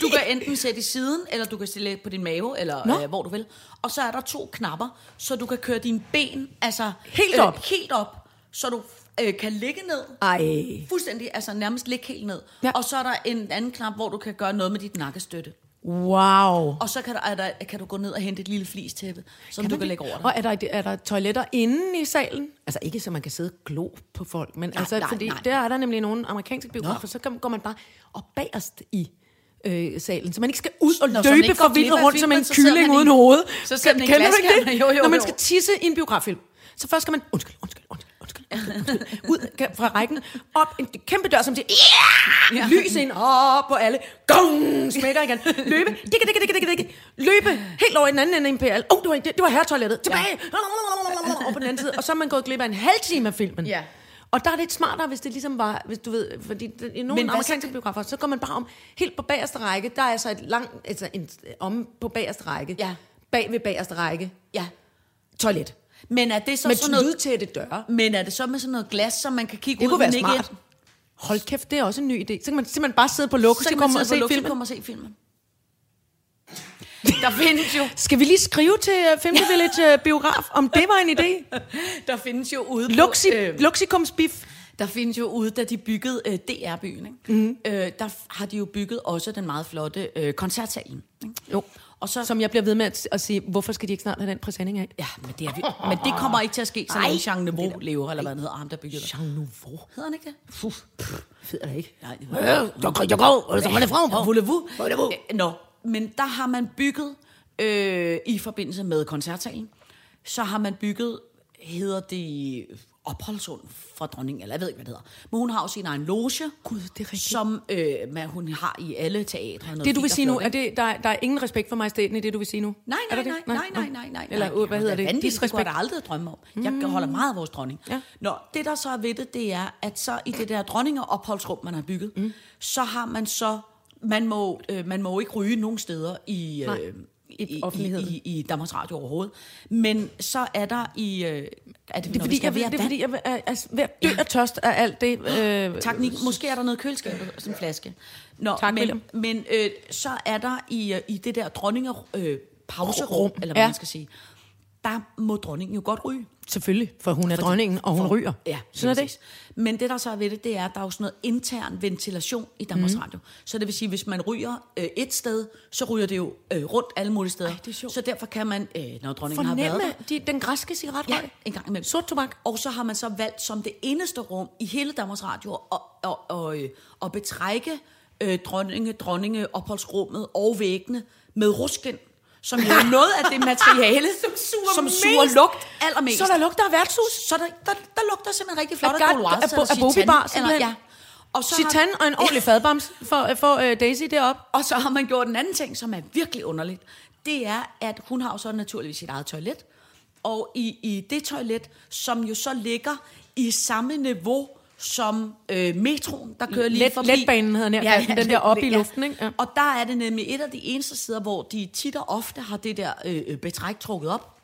Speaker 2: Du kan enten sætte i siden, eller du kan stille på din mave, eller
Speaker 3: Nå.
Speaker 2: øh, hvor du vil. Og så er der to knapper, så du kan køre dine ben altså,
Speaker 3: Helt op?
Speaker 2: Øh, helt op, så du øh, kan ligge ned.
Speaker 3: Ej.
Speaker 2: Fuldstændig, altså nærmest ligge helt ned.
Speaker 3: Ja.
Speaker 2: Og så er der en anden knap, hvor du kan gøre noget med dit nakkestøtte.
Speaker 3: Wow.
Speaker 2: Og så kan, der, er der, kan du gå ned og hente et lille flistæppe, som
Speaker 3: Kan
Speaker 2: du kan
Speaker 3: det?
Speaker 2: lægge over dig.
Speaker 3: Og er der, er der toiletter inde i salen? Altså ikke så man kan sidde og glo på folk, men
Speaker 2: Nej,
Speaker 3: altså,
Speaker 2: nej,
Speaker 3: fordi
Speaker 2: nej.
Speaker 3: der er der nemlig nogle amerikanske biografer, så går man bare op bagerst i øh, salen, så man ikke skal ud og
Speaker 2: Nå,
Speaker 3: løbe forvildet rundt som en kylling uden hoved.
Speaker 2: så sidder man
Speaker 3: du ikke det?
Speaker 2: Jo, jo,
Speaker 3: Når man skal tisse i en biograffilm, så først skal man, undskyld, undskyld, undskyld ud fra rækken, op en kæmpe dør, som siger, ja! lys ind, op på alle, gong, smækker igen, løbe, dikke, dikke, dikke, dikke, dikke, løbe helt over i den anden ende af imperial, oh, det var, det, det var herretoilettet, tilbage, og på den anden side, og så er man gået glip af en halv time af filmen.
Speaker 2: Ja.
Speaker 3: Og der er det lidt smartere, hvis det ligesom var, hvis du ved, fordi i nogle
Speaker 2: Men
Speaker 3: amerikanske
Speaker 2: så-
Speaker 3: biografer, så går man bare om, helt på bagerste række, der er altså et langt, altså en, om på bagerste række,
Speaker 2: Ja.
Speaker 3: bag ved bagerste række,
Speaker 2: Ja.
Speaker 3: toilet.
Speaker 2: Men er det så
Speaker 3: Med
Speaker 2: sådan noget...
Speaker 3: lydtætte døre.
Speaker 2: Men er det så med sådan noget glas, som man kan kigge
Speaker 3: Det
Speaker 2: ud,
Speaker 3: kunne være
Speaker 2: ikke
Speaker 3: smart.
Speaker 2: ind?
Speaker 3: Hold kæft, det er også en ny idé. Så kan man simpelthen bare sidde på lokustikum og se
Speaker 2: sidde på
Speaker 3: filmen.
Speaker 2: Og se filmen. Der findes jo,
Speaker 3: Skal vi lige skrive til uh, Femte Village uh, biograf, om det var en idé?
Speaker 2: der findes jo ude
Speaker 3: Luxi.
Speaker 2: Øh,
Speaker 3: Luxikums-bif.
Speaker 2: der findes jo ude, da de byggede øh, DR-byen, ikke? Mm. Øh, der har de jo bygget også den meget flotte øh, koncertsalen. Ikke?
Speaker 3: Jo.
Speaker 2: Og så,
Speaker 3: Som jeg bliver ved med at, at sige, hvorfor skal de ikke snart have den præsending af?
Speaker 2: Ja, men det, er, vi- men det kommer ikke til at ske, så længe Jean Nouveau lever, eller hvad han hedder, ham der byggede det.
Speaker 3: Jean Nouveau.
Speaker 2: Hedder han ikke det?
Speaker 3: Puh, fed er det ikke.
Speaker 2: Nej, det
Speaker 3: Jeg går, jeg går, og så var det fra.
Speaker 2: Voulez-vous?
Speaker 3: Voulez-vous?
Speaker 2: Øh, Nå, men der har man bygget, øh, i forbindelse med koncertsalen, så har man bygget, hedder det opholdsund fra dronningen, eller jeg ved ikke, hvad det hedder. Men hun har jo sin egen loge,
Speaker 3: Gud, det er rigtigt.
Speaker 2: som øh, man, hun har i alle teatre.
Speaker 3: Det du vil sige nu, er det, der, er- der er ingen respekt for majestæten i det, du vil sige nu?
Speaker 2: Nej, nej, nej, nej, nej, nej, nej,
Speaker 3: Eller
Speaker 2: nej.
Speaker 3: hvad hedder det?
Speaker 2: Vanvittigt, det kunne jeg da aldrig drømme om. Jeg mm. holder meget af vores dronning.
Speaker 3: Ja.
Speaker 2: Nå, det der så er ved det, det er, at så i det der dronningeopholdsrum, man har bygget, mm. så har man så, man må, øh, man må ikke ryge nogen steder i, øh,
Speaker 3: i
Speaker 2: i,
Speaker 3: offentligheden.
Speaker 2: i, i, i Danmarks Radio overhovedet. Men så er der i... Øh, er det,
Speaker 3: Det er fordi, jeg, det er, fordi jeg er, er ved at dø af tørst af alt det. Øh,
Speaker 2: Tak, Nick. Måske er der noget i køleskabet, sådan en flaske. Nå,
Speaker 3: Tak,
Speaker 2: men,
Speaker 3: William.
Speaker 2: men øh, så er der i, øh, i det der dronninger øh, pauserum,
Speaker 3: Rum,
Speaker 2: eller hvad
Speaker 3: ja.
Speaker 2: man skal sige, der må dronningen jo godt ryge.
Speaker 3: Selvfølgelig, for hun er
Speaker 2: Fordi-
Speaker 3: dronningen, og hun
Speaker 2: for-
Speaker 3: ryger.
Speaker 2: Ja,
Speaker 3: Sådan er det.
Speaker 2: Men det, der så er ved det, det er, at der er jo sådan noget intern ventilation i Danmarks mm. Radio. Så det vil sige, hvis man ryger øh, et sted, så ryger det jo øh, rundt alle mulige steder.
Speaker 3: Ej, det er sjovt.
Speaker 2: Så derfor kan man, øh, når dronningen har været
Speaker 3: Fornemme
Speaker 2: der,
Speaker 3: de, den græske cigaretrøg.
Speaker 2: Ja, en gang imellem.
Speaker 3: Sort tobak.
Speaker 2: Og så har man så valgt som det eneste rum i hele Danmarks Radio at, at, at, at, at betrække øh, dronninge, dronninge, opholdsrummet og væggene med rusken, som jo er noget af det materiale, som suger, som suger
Speaker 3: mest.
Speaker 2: lugt allermest.
Speaker 3: Så der lugter af værtshus.
Speaker 2: så der, der, der lugter simpelthen rigtig flot
Speaker 3: Af
Speaker 2: af Gauloise
Speaker 3: af
Speaker 2: eller
Speaker 3: af Bobibar,
Speaker 2: eller, ja. Og så
Speaker 3: Chitan og en ordentlig fadbams for, for uh, Daisy derop.
Speaker 2: og så har man gjort en anden ting, som er virkelig underligt. Det er, at hun har jo så naturligvis sit eget toilet. Og i, i det toilet, som jo så ligger i samme niveau som øh, metroen, der kører lige
Speaker 3: Let-
Speaker 2: forbi.
Speaker 3: letbanen hedder den her, den der oppe i
Speaker 2: ja.
Speaker 3: luften, ikke? Ja.
Speaker 2: Og der er det nemlig et af de eneste steder, hvor de tit og ofte har det der øh, øh, betræk trukket op.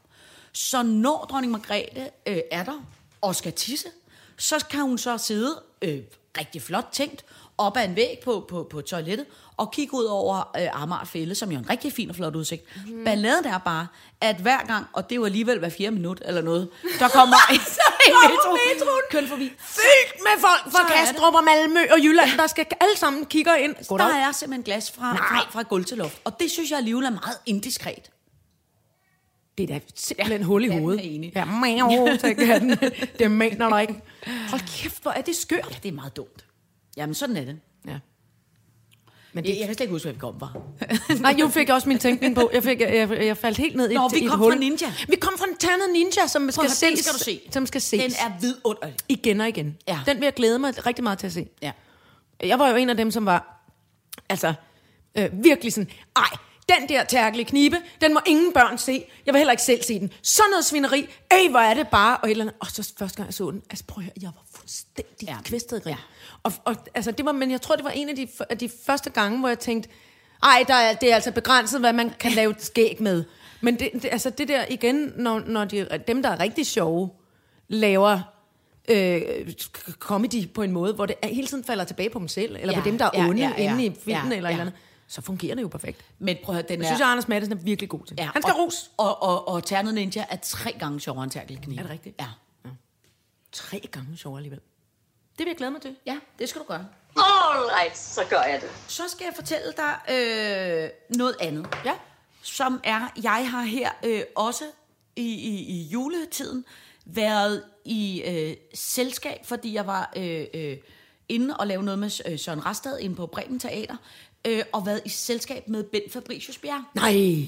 Speaker 2: Så når dronning Margrethe øh, er der og skal tisse, så kan hun så sidde øh, rigtig flot tænkt op ad en væg på, på, på toilettet og kigge ud over øh, Amager Fælde, som jo er en rigtig fin og flot udsigt. Mm. Balladen er bare, at hver gang, og det er jo alligevel hver fjerde minut eller noget, der kommer metro, kører forbi.
Speaker 3: Fyldt med folk fra. Kastrup og Malmø og Jylland, der skal alle sammen kigge ind.
Speaker 2: Der er simpelthen glas fra, fra, fra gulv til luft. Og det synes jeg alligevel er meget indiskret.
Speaker 3: Det er da simpelthen hul i
Speaker 2: Ja,
Speaker 3: hovedet.
Speaker 2: er enig.
Speaker 3: Ja, mæv, kan den. Det mener der ikke. Hold kæft, hvor er det skørt.
Speaker 2: Ja, det er meget dumt. Jamen, sådan er det.
Speaker 3: Men
Speaker 2: Jeg,
Speaker 3: det,
Speaker 2: jeg kan slet ikke huske, hvad vi kom fra.
Speaker 3: nej, jo fik jeg også min tænkning på. Jeg, fik, jeg, jeg faldt helt ned i
Speaker 2: Nå, vi kom fra Ninja.
Speaker 3: Vi kom fra en ternet ninja, som skal,
Speaker 2: den
Speaker 3: ses,
Speaker 2: skal du se.
Speaker 3: som skal ses.
Speaker 2: Den er vidunderlig.
Speaker 3: igen og igen.
Speaker 2: Ja.
Speaker 3: Den vil jeg glæde mig rigtig meget til at se.
Speaker 2: Ja.
Speaker 3: Jeg var jo en af dem, som var altså øh, virkelig sådan, ej, den der tærkelige knibe, den må ingen børn se. Jeg vil heller ikke selv se den. Sådan noget svineri. Ej, hvor er det bare. Og, et eller andet. og så første gang jeg så den, altså prøv at høre, jeg var fuldstændig ja. kvæstet grin. Ja. Og, og, altså, det var, men jeg tror, det var en af de, af de første gange, hvor jeg tænkte, ej, der er, det er altså begrænset, hvad man kan lave et skæg med. Men det, det, altså det der igen, når, når de, dem, der er rigtig sjove, laver øh, comedy på en måde, hvor det hele tiden falder tilbage på dem selv, eller
Speaker 2: Ja,
Speaker 3: på dem, der er
Speaker 2: ja,
Speaker 3: onde
Speaker 2: ja, ja.
Speaker 3: inde i filmen,
Speaker 2: Ja,
Speaker 3: eller
Speaker 2: ja.
Speaker 3: eller andet, så fungerer det jo perfekt.
Speaker 2: Men prøv at høre, den
Speaker 3: Jeg
Speaker 2: er...
Speaker 3: synes, at Anders Madsen er virkelig god til.
Speaker 2: ja,
Speaker 3: Han skal
Speaker 2: og,
Speaker 3: ros.
Speaker 2: Og, og, og Ternet Ninja er tre gange sjovere end Terkel Knive.
Speaker 3: Er det rigtigt?
Speaker 2: Ja.
Speaker 3: Tre gange sjovere alligevel. Det vil jeg glæde mig til.
Speaker 2: Ja, det skal du gøre.
Speaker 8: Alright, så gør jeg det.
Speaker 2: Så skal jeg fortælle dig øh, noget andet.
Speaker 3: Ja.
Speaker 2: Som er, jeg har her øh, også i, i, i juletiden været i øh, selskab, fordi jeg var øh, øh, inde og lave noget med øh, Søren Rastad inde på Bremen Teater, øh, og været i selskab med Bent Fabricius Bjerg.
Speaker 3: Nej.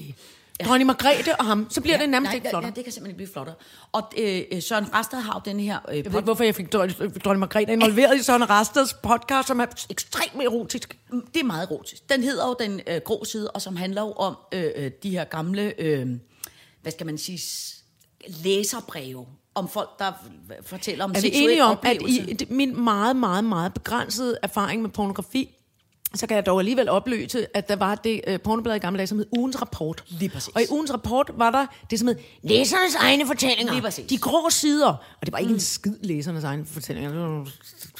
Speaker 3: Ja. Dronning Margrethe og ham, så bliver det nærmest
Speaker 2: Nej,
Speaker 3: ikke
Speaker 2: ja,
Speaker 3: flottere.
Speaker 2: Ja, det kan simpelthen ikke blive flottere. Og øh, øh, Søren Rastad har jo den her... Øh,
Speaker 3: Jeg ved ikke, hvorfor jeg fik dronning Margrethe involveret i Søren Rasteds podcast, som er ekstremt erotisk.
Speaker 2: Det er meget erotisk. Den hedder jo Den øh, grå side, og som handler jo om øh, øh, de her gamle, øh, hvad skal man sige, læserbreve. Om folk, der fortæller om
Speaker 3: Er vi enige om, at
Speaker 2: oplevelse.
Speaker 3: i det- min meget, meget, meget begrænsede erfaring med pornografi, så kan jeg dog alligevel opløse, at der var det uh, pornoblad i gamle dage, som hed Ugens Rapport.
Speaker 2: Lige præcis.
Speaker 3: Og i Ugens Rapport var der det, som hed Læsernes egne fortællinger.
Speaker 2: Lige præcis.
Speaker 3: De grå sider. Og det var ikke mm. en skid læsernes egne fortællinger. Det var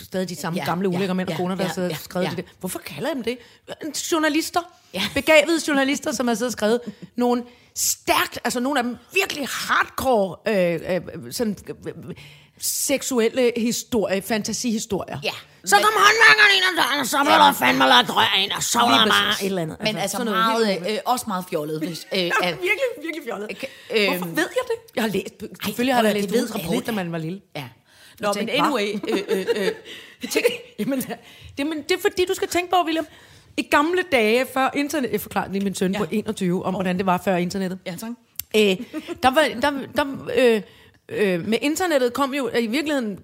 Speaker 3: stadig de samme
Speaker 2: Ja,
Speaker 3: ja, gamle
Speaker 2: ja,
Speaker 3: ulækre mænd og
Speaker 2: ja,
Speaker 3: koner, der
Speaker 2: ja,
Speaker 3: ja, sidder
Speaker 2: ja,
Speaker 3: skrevet
Speaker 2: ja.
Speaker 3: det. Hvorfor kalder jeg dem det? Journalister.
Speaker 2: Ja.
Speaker 3: Begavede journalister, som har siddet og skrevet nogle stærkt, altså nogle af dem virkelig hardcore, øh, øh, sådan, øh, seksuelle historie, fantasihistorier.
Speaker 2: Ja.
Speaker 3: Så kom håndværkeren ind ad døren, og så blev der fandme lagt rør ind, og så var der bare et eller andet.
Speaker 2: Men altså
Speaker 3: noget
Speaker 2: meget, øh, også meget fjollet. Hvis, øh, at,
Speaker 3: virkelig, virkelig fjollet.
Speaker 2: Øh,
Speaker 3: Hvorfor ved jeg det? Jeg har læst, selvfølgelig har jeg læst
Speaker 2: ved
Speaker 3: rapport, da man var lille.
Speaker 2: ja. Nå, men anyway, øh, øh, øh,
Speaker 3: Tænk, jamen, det, men det er fordi, du skal tænke på, William, i gamle dage før internet, jeg forklarer lige min søn
Speaker 2: Ja.
Speaker 3: ja. på 21, om hvordan det var før internettet.
Speaker 2: ja, tak.
Speaker 3: Øh, der var, der, der, øh, øh, med internettet kom jo i virkeligheden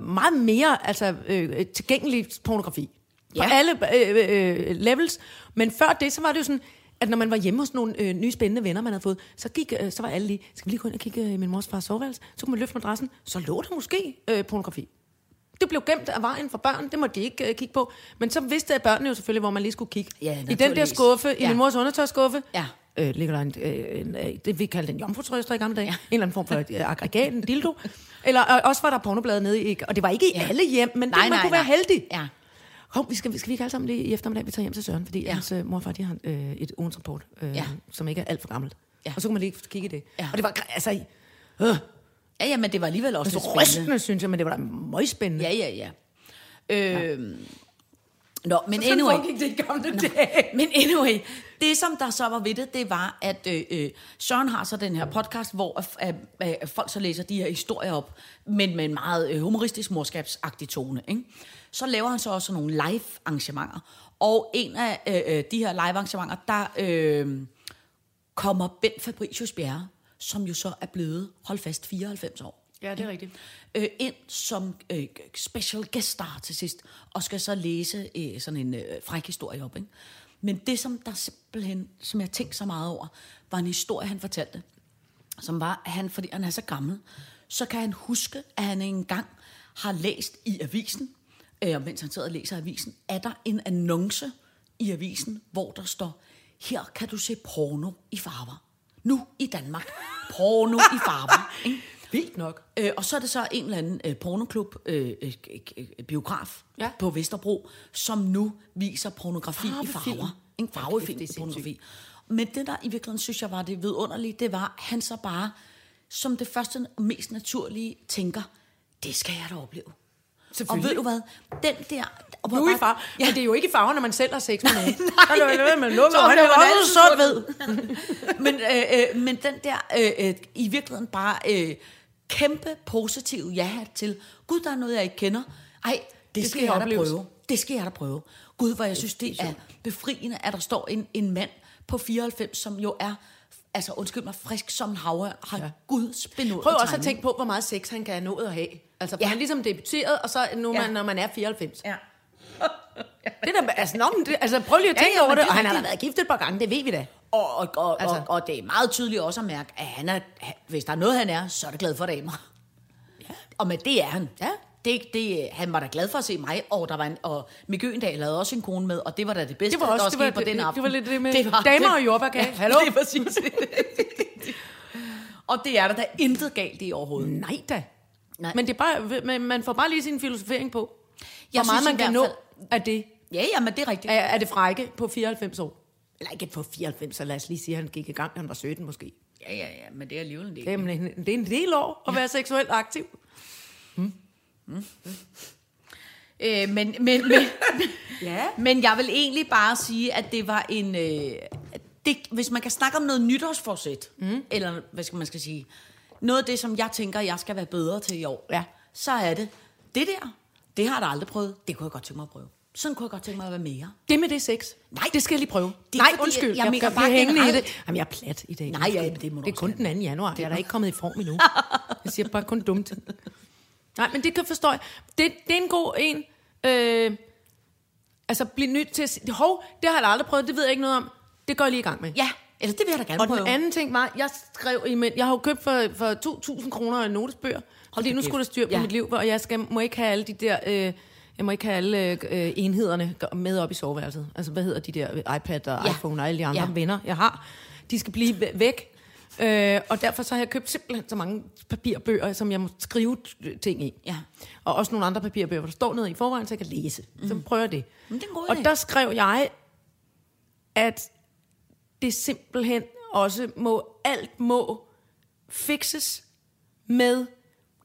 Speaker 3: meget mere altså, øh, tilgængelig pornografi. På
Speaker 2: Ja.
Speaker 3: alle øh, øh, levels. Men før det, så var det jo sådan, at når man var hjemme hos nogle øh, nye spændende venner, man havde fået, så, gik, øh, så var alle lige, skal vi lige gå ind og kigge øh, i min mors fars soveværelse? Så kunne man løfte madrassen, så lå der måske øh, pornografi. Det blev gemt af vejen for børn, det måtte de ikke øh, kigge på. Men så vidste børnene jo selvfølgelig, hvor man lige skulle kigge.
Speaker 2: Ja,
Speaker 3: I den der skuffe, i
Speaker 2: Ja.
Speaker 3: min mors undertøjsskuffe,
Speaker 2: Ja.
Speaker 3: Øh, ligger der en, øh, en, øh, det vi kaldte en jomfrutrøster i gamle dage. Ja. En eller anden form for øh, aggregat, en dildo. Eller øh, også var der pornoblade nede i, og det var ikke i
Speaker 2: Ja.
Speaker 3: ja. alle hjem, men
Speaker 2: Nej,
Speaker 3: det, man
Speaker 2: nej,
Speaker 3: kunne være
Speaker 2: nej.
Speaker 3: heldig.
Speaker 2: Ja.
Speaker 3: Hov, vi skal, skal vi ikke alle sammen lige i eftermiddag, vi tager hjem til Søren, fordi
Speaker 2: Ja.
Speaker 3: ja. hans øh, mor og far, de har øh, et ugens rapport, øh,
Speaker 2: Ja.
Speaker 3: ja. som ikke er alt for gammelt.
Speaker 2: Ja.
Speaker 3: Og så kunne man lige kigge i det.
Speaker 2: Ja.
Speaker 3: Og det var, altså, øh,
Speaker 2: Ja, ja, men det var alligevel også
Speaker 3: så
Speaker 2: lidt spændende.
Speaker 3: rystende, synes jeg, men det var da møgspændende.
Speaker 2: Ja, ja, ja. Øh, Nå, men
Speaker 3: Sådan
Speaker 2: anyway.
Speaker 3: foregik det i gamle dage.
Speaker 2: Men anyway, det som der så var ved det, det var, at øh, øh, Søren har så den her podcast, hvor at, at, at folk så læser de her historier op, men med en meget øh, humoristisk morskabsagtig tone. Ikke? Så laver han så også nogle live-arrangementer. Og en af øh, øh, de her live-arrangementer, der øh, kommer Bent Fabricius Bjerre, som jo så er blevet, hold fast, 94 år
Speaker 3: Ja, det er rigtigt.
Speaker 2: øh, ind som øh, special guest star til sidst, og skal så læse øh, sådan en øh, fræk historie op. Ikke? Men det, som der simpelthen, som jeg tænkte så meget over, var en historie, han fortalte, som var, at han, fordi han er så gammel, så kan han huske, at han engang har læst i avisen, øh, og mens han sidder og læser avisen, er der en annonce i avisen, hvor der står, her kan du se porno i farver. Nu i Danmark. Porno i farver. Ikke?
Speaker 3: Vildt nok.
Speaker 2: Øh, og så er det så en eller anden øh, pornoklub, øh, øh, øh, biograf ja. På Vesterbro, som nu viser pornografi i
Speaker 3: Farvefilm.
Speaker 2: farver. En farvefilm
Speaker 3: er
Speaker 2: i pornografi. Men det, der i virkeligheden synes jeg var det vidunderlige, det var, at han så bare, som det første og mest naturlige, tænker, det skal jeg da opleve. Og ved du hvad? Den der... Og
Speaker 3: Nu i
Speaker 2: bare-
Speaker 3: far. Ja. Men det er jo ikke i farver, når man selv har sex med nogen.
Speaker 2: Nej.
Speaker 3: Så er det jo, man lukker
Speaker 2: Så
Speaker 3: øjnene, og
Speaker 2: altid
Speaker 3: så
Speaker 2: sort-hvid. men, øh, øh, men den der, øh, øh, i virkeligheden bare øh, kæmpe positiv ja til, gud, der er noget, jeg ikke kender. Ej, det, det skal,
Speaker 3: skal
Speaker 2: jeg da prøve. Det skal jeg da prøve. Gud, hvor jeg synes, det er befriende, at der står en, en mand på 94, som jo er, altså undskyld mig, frisk som en havre, har ja. Guds benådet
Speaker 3: Prøv også at tænke på, hvor meget sex han kan have nået at have. Altså,
Speaker 2: Ja.
Speaker 3: ja. han er ligesom debuteret, og så nu,
Speaker 2: Ja.
Speaker 3: ja. man, når man er 94.
Speaker 2: Ja.
Speaker 3: Det der, altså, nå, det, altså, prøv lige at
Speaker 2: Ja,
Speaker 3: tænke
Speaker 2: ja,
Speaker 3: over
Speaker 2: men
Speaker 3: det.
Speaker 2: det er
Speaker 3: Og han har da været gift et par gange, det ved vi da.
Speaker 2: Og, og, og, altså. Og, og det er meget tydeligt også at mærke, at han er, hvis der er noget, han er, så er det glad for damer. Ja. Og med det er han.
Speaker 3: Ja.
Speaker 2: Det, det, han var da glad for at se mig, og, der var en, og Mikke Øgendal havde også en kone med, og det var da det bedste,
Speaker 3: Det var også,
Speaker 2: der
Speaker 3: det var,
Speaker 2: skete på
Speaker 3: det,
Speaker 2: den
Speaker 3: det,
Speaker 2: aften.
Speaker 3: det var lidt det med damer og jordbærkage.
Speaker 2: Ja,
Speaker 3: Hallo?
Speaker 2: det er præcis. og det er der da intet galt i overhovedet.
Speaker 3: Nej da.
Speaker 2: Nej.
Speaker 3: Men det er bare, man får bare lige sin filosofering på,
Speaker 2: Jeg
Speaker 3: hvor meget
Speaker 2: synes
Speaker 3: man kan nå af det.
Speaker 2: Ja, ja, men det er rigtigt.
Speaker 3: Er, er det frække på 94 år? Eller ikke på 94, så lad os lige sige, at han gik i gang, han var 17 måske.
Speaker 2: Ja, ja, ja, men det er alligevel en del.
Speaker 3: Jamen, det er en del år at være seksuelt aktiv.
Speaker 2: Øh, men, men, men,
Speaker 3: Ja.
Speaker 2: men jeg vil egentlig bare sige, at det var en... Øh, det, hvis man kan snakke om noget nytårsforsæt, mm. eller hvad skal man skal sige, noget af det, som jeg tænker, jeg skal være bedre til i år,
Speaker 3: Ja.
Speaker 2: så er det, det der, det har jeg aldrig prøvet, det kunne jeg godt tænke mig at prøve. Sådan kunne jeg godt tænke mig at være mere.
Speaker 3: Det med det sex.
Speaker 2: Nej.
Speaker 3: det skal jeg lige prøve.
Speaker 2: Det
Speaker 3: Nej,
Speaker 2: fordi,
Speaker 3: undskyld.
Speaker 2: jeg
Speaker 3: Jeg, jeg, jeg bliver hængende i det. Jamen, jeg er plat i dag.
Speaker 2: Nej, ja, det må
Speaker 3: det er kun den 2. januar. Jeg er da ikke kommet i form endnu. Jeg siger bare kun ting. Nej, men det kan forstå jeg. Det, det er en god en. Øh, altså, blive nødt til at sige, hov, det har jeg aldrig prøvet, det ved jeg ikke noget om. Det går jeg lige i gang med.
Speaker 2: Ja, eller det vil jeg da gerne
Speaker 3: Og
Speaker 2: prøve.
Speaker 3: den anden ting var, jeg skrev i min, jeg har jo købt for, for 2.000 kroner en notesbøger, fordi
Speaker 2: da
Speaker 3: nu skulle der styr på
Speaker 2: Ja.
Speaker 3: mit liv, og jeg skal, må ikke have alle de der, øh, jeg må ikke have alle øh, enhederne med op i soveværelset. Altså, hvad hedder de der iPad og
Speaker 2: Ja.
Speaker 3: iPhone og alle de andre
Speaker 2: Ja.
Speaker 3: venner, jeg har. De skal blive væ- væk. Øh, og derfor så har jeg købt simpelthen så mange papirbøger, som jeg må skrive ting i.
Speaker 2: Ja.
Speaker 3: Og også nogle andre papirbøger, hvor der står noget i forvejen, så jeg kan læse. Mm. Så prøver jeg det.
Speaker 2: Men det er
Speaker 3: og
Speaker 2: idé.
Speaker 3: der skrev jeg, at det simpelthen også må, alt må fixes med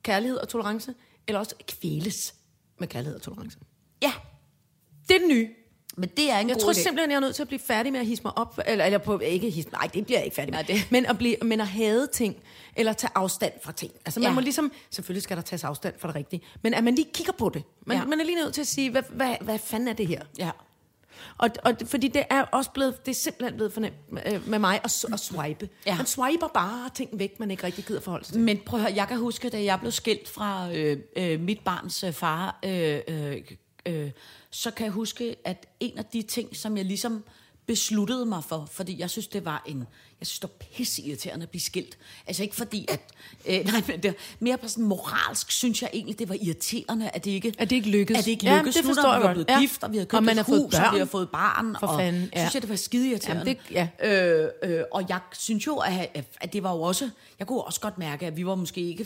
Speaker 3: kærlighed og tolerance, eller også kvæles med kærlighed og tolerance.
Speaker 2: Ja,
Speaker 3: Det er det nye.
Speaker 2: men det er en
Speaker 3: Jeg
Speaker 2: god
Speaker 3: tror
Speaker 2: idé.
Speaker 3: simpelthen, jeg er nødt til at blive færdig med at hisse mig op, eller, eller på, ikke hisse, nej, det bliver jeg ikke færdig med,
Speaker 2: Nej, det-
Speaker 3: men, at blive, men at hade ting, eller tage afstand fra ting. Altså man
Speaker 2: Ja.
Speaker 3: må ligesom, selvfølgelig skal der tages afstand fra det rigtige, men at man lige kigger på det. Man,
Speaker 2: ja.
Speaker 3: man er lige nødt til at sige, hvad, hvad, hvad fanden er det her?
Speaker 2: Ja.
Speaker 3: Og, og fordi det er også blevet, det er simpelthen blevet fornemt øh, med mig at, at swipe.
Speaker 2: Ja.
Speaker 3: Ja. Man swiper bare ting væk, man ikke rigtig gider forholde sig til.
Speaker 2: Men prøv at høre, jeg kan huske, da jeg blev skilt fra øh, øh, mit barns øh, far, øh, øh, øh, så kan jeg huske, at en af de ting, som jeg ligesom besluttede mig for, fordi jeg synes, det var en, jeg synes, det var pisseirriterende at blive skilt. Altså ikke fordi, at, øh, nej, men det, mere på sådan moralsk, synes jeg egentlig, det var irriterende, at det ikke,
Speaker 3: At det ikke lykkedes.
Speaker 2: At det ikke lykkedes.
Speaker 3: det
Speaker 2: Nu,
Speaker 3: forstår
Speaker 2: når
Speaker 3: jeg
Speaker 2: vi var blevet
Speaker 3: Ja.
Speaker 2: gift, og vi havde købt
Speaker 3: Og man
Speaker 2: et
Speaker 3: har fået
Speaker 2: hus, og vi
Speaker 3: børn.
Speaker 2: har fået barn,
Speaker 3: For
Speaker 2: og
Speaker 3: fanden, ja.
Speaker 2: synes jeg, det var skide irriterende.
Speaker 3: Jamen, det- ja.
Speaker 2: Øh, øh, og jeg synes jo, at, at det var jo også... Jeg kunne også godt mærke, at vi var måske ikke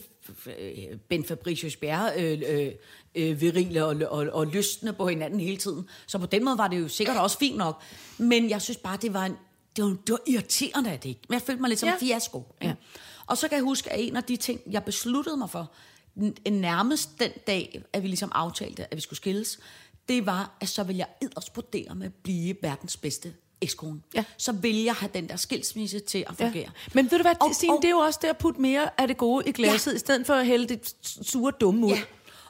Speaker 2: Ben Fabricius Bjerre øh, øh, øh, virile og, og, og lystende på hinanden hele tiden. Så på den måde var det jo sikkert også fint nok. Men jeg synes bare, det var, en, det var, det var irriterende, at det ikke... Men jeg følte mig lidt som
Speaker 3: Ja.
Speaker 2: en fiasko. Ja. Og så kan jeg huske, at en af de ting, jeg besluttede mig for, nærmest den dag, at vi ligesom aftalte, at vi skulle skilles, det var, at så ville jeg edderspodere med at blive verdens bedste ekskone.
Speaker 3: Ja.
Speaker 2: Så vil jeg have den der skilsmisse til at fungere.
Speaker 3: Men ved du hvad,
Speaker 2: og,
Speaker 3: Signe,
Speaker 2: og-
Speaker 3: det er jo også det at putte mere af det gode i glasset, ja. i stedet for at hælde det sure dumme ud.
Speaker 2: Ja.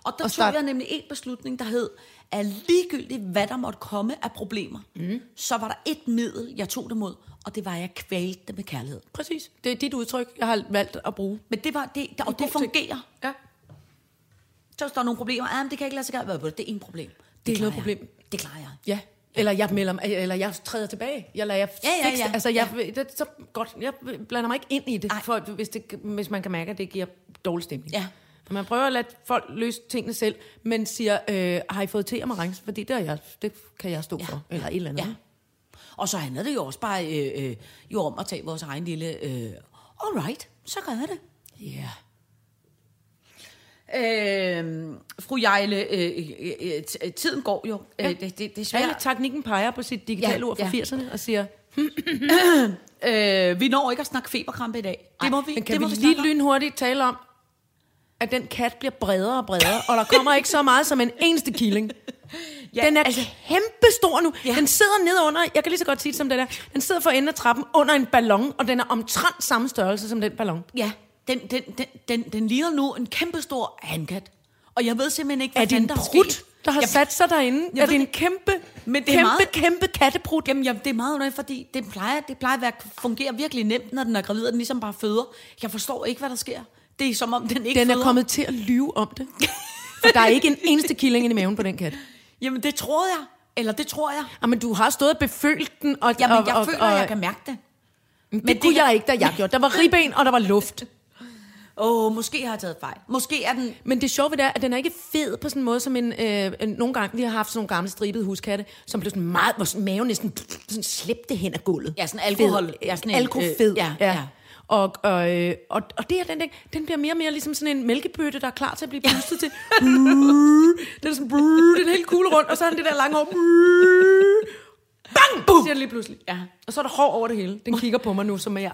Speaker 2: Og der
Speaker 3: Og
Speaker 2: tog
Speaker 3: start-
Speaker 2: jeg nemlig en beslutning, der hed, at ligegyldigt hvad der måtte komme af problemer, mm. så var der et middel, jeg tog det mod, og det var, at jeg kvalte det med kærlighed.
Speaker 3: Præcis. Det er dit udtryk, jeg har valgt at bruge.
Speaker 2: Men det var det, og det
Speaker 3: ting.
Speaker 2: fungerer.
Speaker 3: Ja.
Speaker 2: Så hvis der er nogle problemer, ah, men det kan jeg ikke lade sig gøre. Det er ingen problem. Det,
Speaker 3: Det er noget problem.
Speaker 2: Jeg. Det klarer jeg.
Speaker 3: Ja. Eller jeg, melder, eller jeg træder tilbage. Jeg lader jeg
Speaker 2: Ja, ja, ja.
Speaker 3: Altså, jeg, det, så godt. Jeg blander mig ikke ind i det,
Speaker 2: Nej.
Speaker 3: for, hvis, det, hvis man kan mærke, at det giver dårlig stemning.
Speaker 2: Ja.
Speaker 3: Man prøver at lade folk løse tingene selv, men siger, øh, har I fået te og marengs? Fordi det, er jeg, det kan jeg stå
Speaker 2: Ja.
Speaker 3: for. Eller et eller andet.
Speaker 2: Ja. Og så handler det jo også bare øh, øh, jo om at tage vores egen lille... Øh, all right, så gør jeg det.
Speaker 3: Yeah.
Speaker 2: Øh, fru Jejle, øh, øh, øh, t- tiden går jo. Ja.
Speaker 3: Ja.
Speaker 2: Øh, det, det, det er
Speaker 3: Svært.
Speaker 2: svært.
Speaker 3: Teknikken peger på sit digitale
Speaker 2: Ja,
Speaker 3: ord fra
Speaker 2: ja.
Speaker 3: 80'erne og siger,
Speaker 2: Øh, vi når ikke at snakke feberkrampe i dag. Det må vi,
Speaker 3: men kan
Speaker 2: det må
Speaker 3: vi
Speaker 2: vi
Speaker 3: lige lynhurtigt tale om, at den kat bliver bredere og bredere, og der kommer ikke så meget som en eneste killing. Ja, den er altså, kæmpe stor nu.
Speaker 2: Ja.
Speaker 3: Den sidder nede under, jeg kan lige så godt sige det som det der, den sidder for enden af trappen under en ballon, og den er omtrent samme størrelse som den ballon.
Speaker 2: Ja, den, den, den, den, den ligner nu en kæmpestor handkat. Og jeg ved simpelthen ikke, hvad
Speaker 3: Er det en
Speaker 2: der er
Speaker 3: prut, der har
Speaker 2: Jeg-
Speaker 3: sat sig derinde?
Speaker 2: Jeg
Speaker 3: Er det en kæmpe,
Speaker 2: Men det er
Speaker 3: kæmpe,
Speaker 2: meget-
Speaker 3: kæmpe katteprut?
Speaker 2: Jamen, jamen, det er meget underligt, fordi det plejer, det plejer at være, fungere virkelig nemt, når den er gravid, og den ligesom bare føder. Jeg forstår ikke, hvad der sker. Det er som om, den ikke
Speaker 3: Den er
Speaker 2: føder.
Speaker 3: kommet til at lyve om det. For der er ikke en eneste killing i maven på den kat.
Speaker 2: Jamen, det troede jeg. Eller det tror jeg.
Speaker 3: Jamen, du har stået og befølt den. Og,
Speaker 2: Jamen, jeg
Speaker 3: og,
Speaker 2: føler,
Speaker 3: og,
Speaker 2: jeg kan mærke det.
Speaker 3: Men det, det kunne
Speaker 2: det-
Speaker 3: jeg ikke, da jeg gjorde. Der var ribben, og der var luft.
Speaker 2: Åh, oh, måske har jeg taget fejl. Måske er den...
Speaker 3: Men det sjove ved det er, at den er ikke fed på sådan en måde, som en... Øh, nogle gange, vi har haft sådan nogle gamle stribede huskatte, som blev sådan meget... Hvor maven næsten sådan slæbte hen af gulvet.
Speaker 2: Ja, sådan alkohol-
Speaker 3: Fed.
Speaker 2: ja, sådan en,
Speaker 3: Alkofed.
Speaker 2: øh, ja, ja.
Speaker 3: Og, og, øh, og, og det her, den, den bliver mere og mere ligesom sådan en mælkebøtte, der er klar til at blive boostet til. den er sådan, den er helt kugle rundt, og så har den det der lange hår. Bang! Boom! Siger den lige pludselig.
Speaker 2: Ja.
Speaker 3: Og så er der hår over det hele. Den kigger på mig nu, som jeg...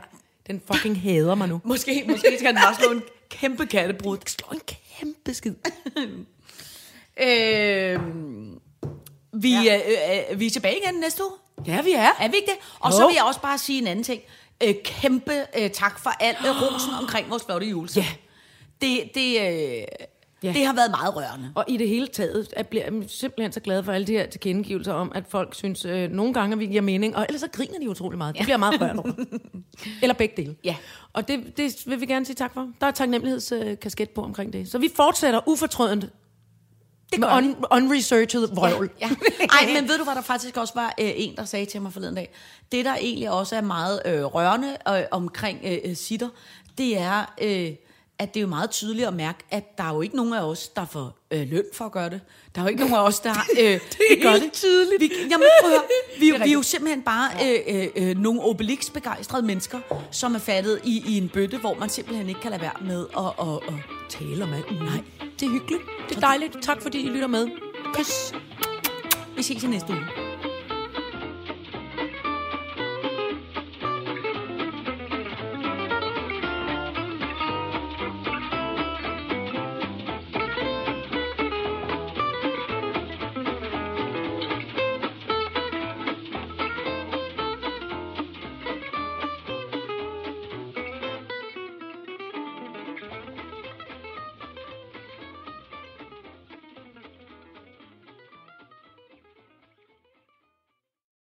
Speaker 3: Den fucking hader mig nu.
Speaker 2: Måske, måske skal den bare slå en kæmpe kattebrud.
Speaker 3: Slå en kæmpe skid.
Speaker 2: Øh, vi, ja. øh, øh, vi er tilbage igen næste uge.
Speaker 3: Ja, vi er.
Speaker 2: Er vi ikke det? Og
Speaker 3: Jo.
Speaker 2: så vil jeg også bare sige en anden ting. Øh, kæmpe øh, tak for al øh, rosen omkring vores flotte julesang.
Speaker 3: Ja.
Speaker 2: Det, det, øh,
Speaker 3: Ja.
Speaker 2: det har været meget rørende.
Speaker 3: Og i det hele taget jeg bliver jeg simpelthen så glad for alle de her tilkendegivelser om, at folk synes, øh, nogle gange, at vi giver mening, og ellers så griner de utrolig meget. Det bliver meget rørt over. Eller begge dele.
Speaker 2: Ja.
Speaker 3: Og det, det vil vi gerne sige tak for. Der er taknemmelighedskasket på omkring det. Så vi fortsætter ufortrødent
Speaker 2: Det gør
Speaker 3: un, unresearched vrøvl.
Speaker 2: Ja. Ej, men ved du hvad, der faktisk også var øh, en, der sagde til mig forleden dag. Det, der egentlig også er meget øh, rørende øh, omkring øh, øh, sitter, det er, øh, at det er jo meget tydeligt at mærke, at der er jo ikke nogen af os, der får øh, løn for at gøre det. Der er jo ikke nogen af os, der øh, det gør det. tydeligt. Vi, jamen, prøv at høre. vi, vi er jo simpelthen bare øh, øh, øh, nogle Obelix-begejstrede mennesker, som er fattet i, i en bøtte, hvor man simpelthen ikke kan lade være med at, at, at tale om alt. Nej,
Speaker 3: Det er hyggeligt. Det er dejligt. Tak fordi I lytter med. Kys.
Speaker 2: vi ses i næste uge.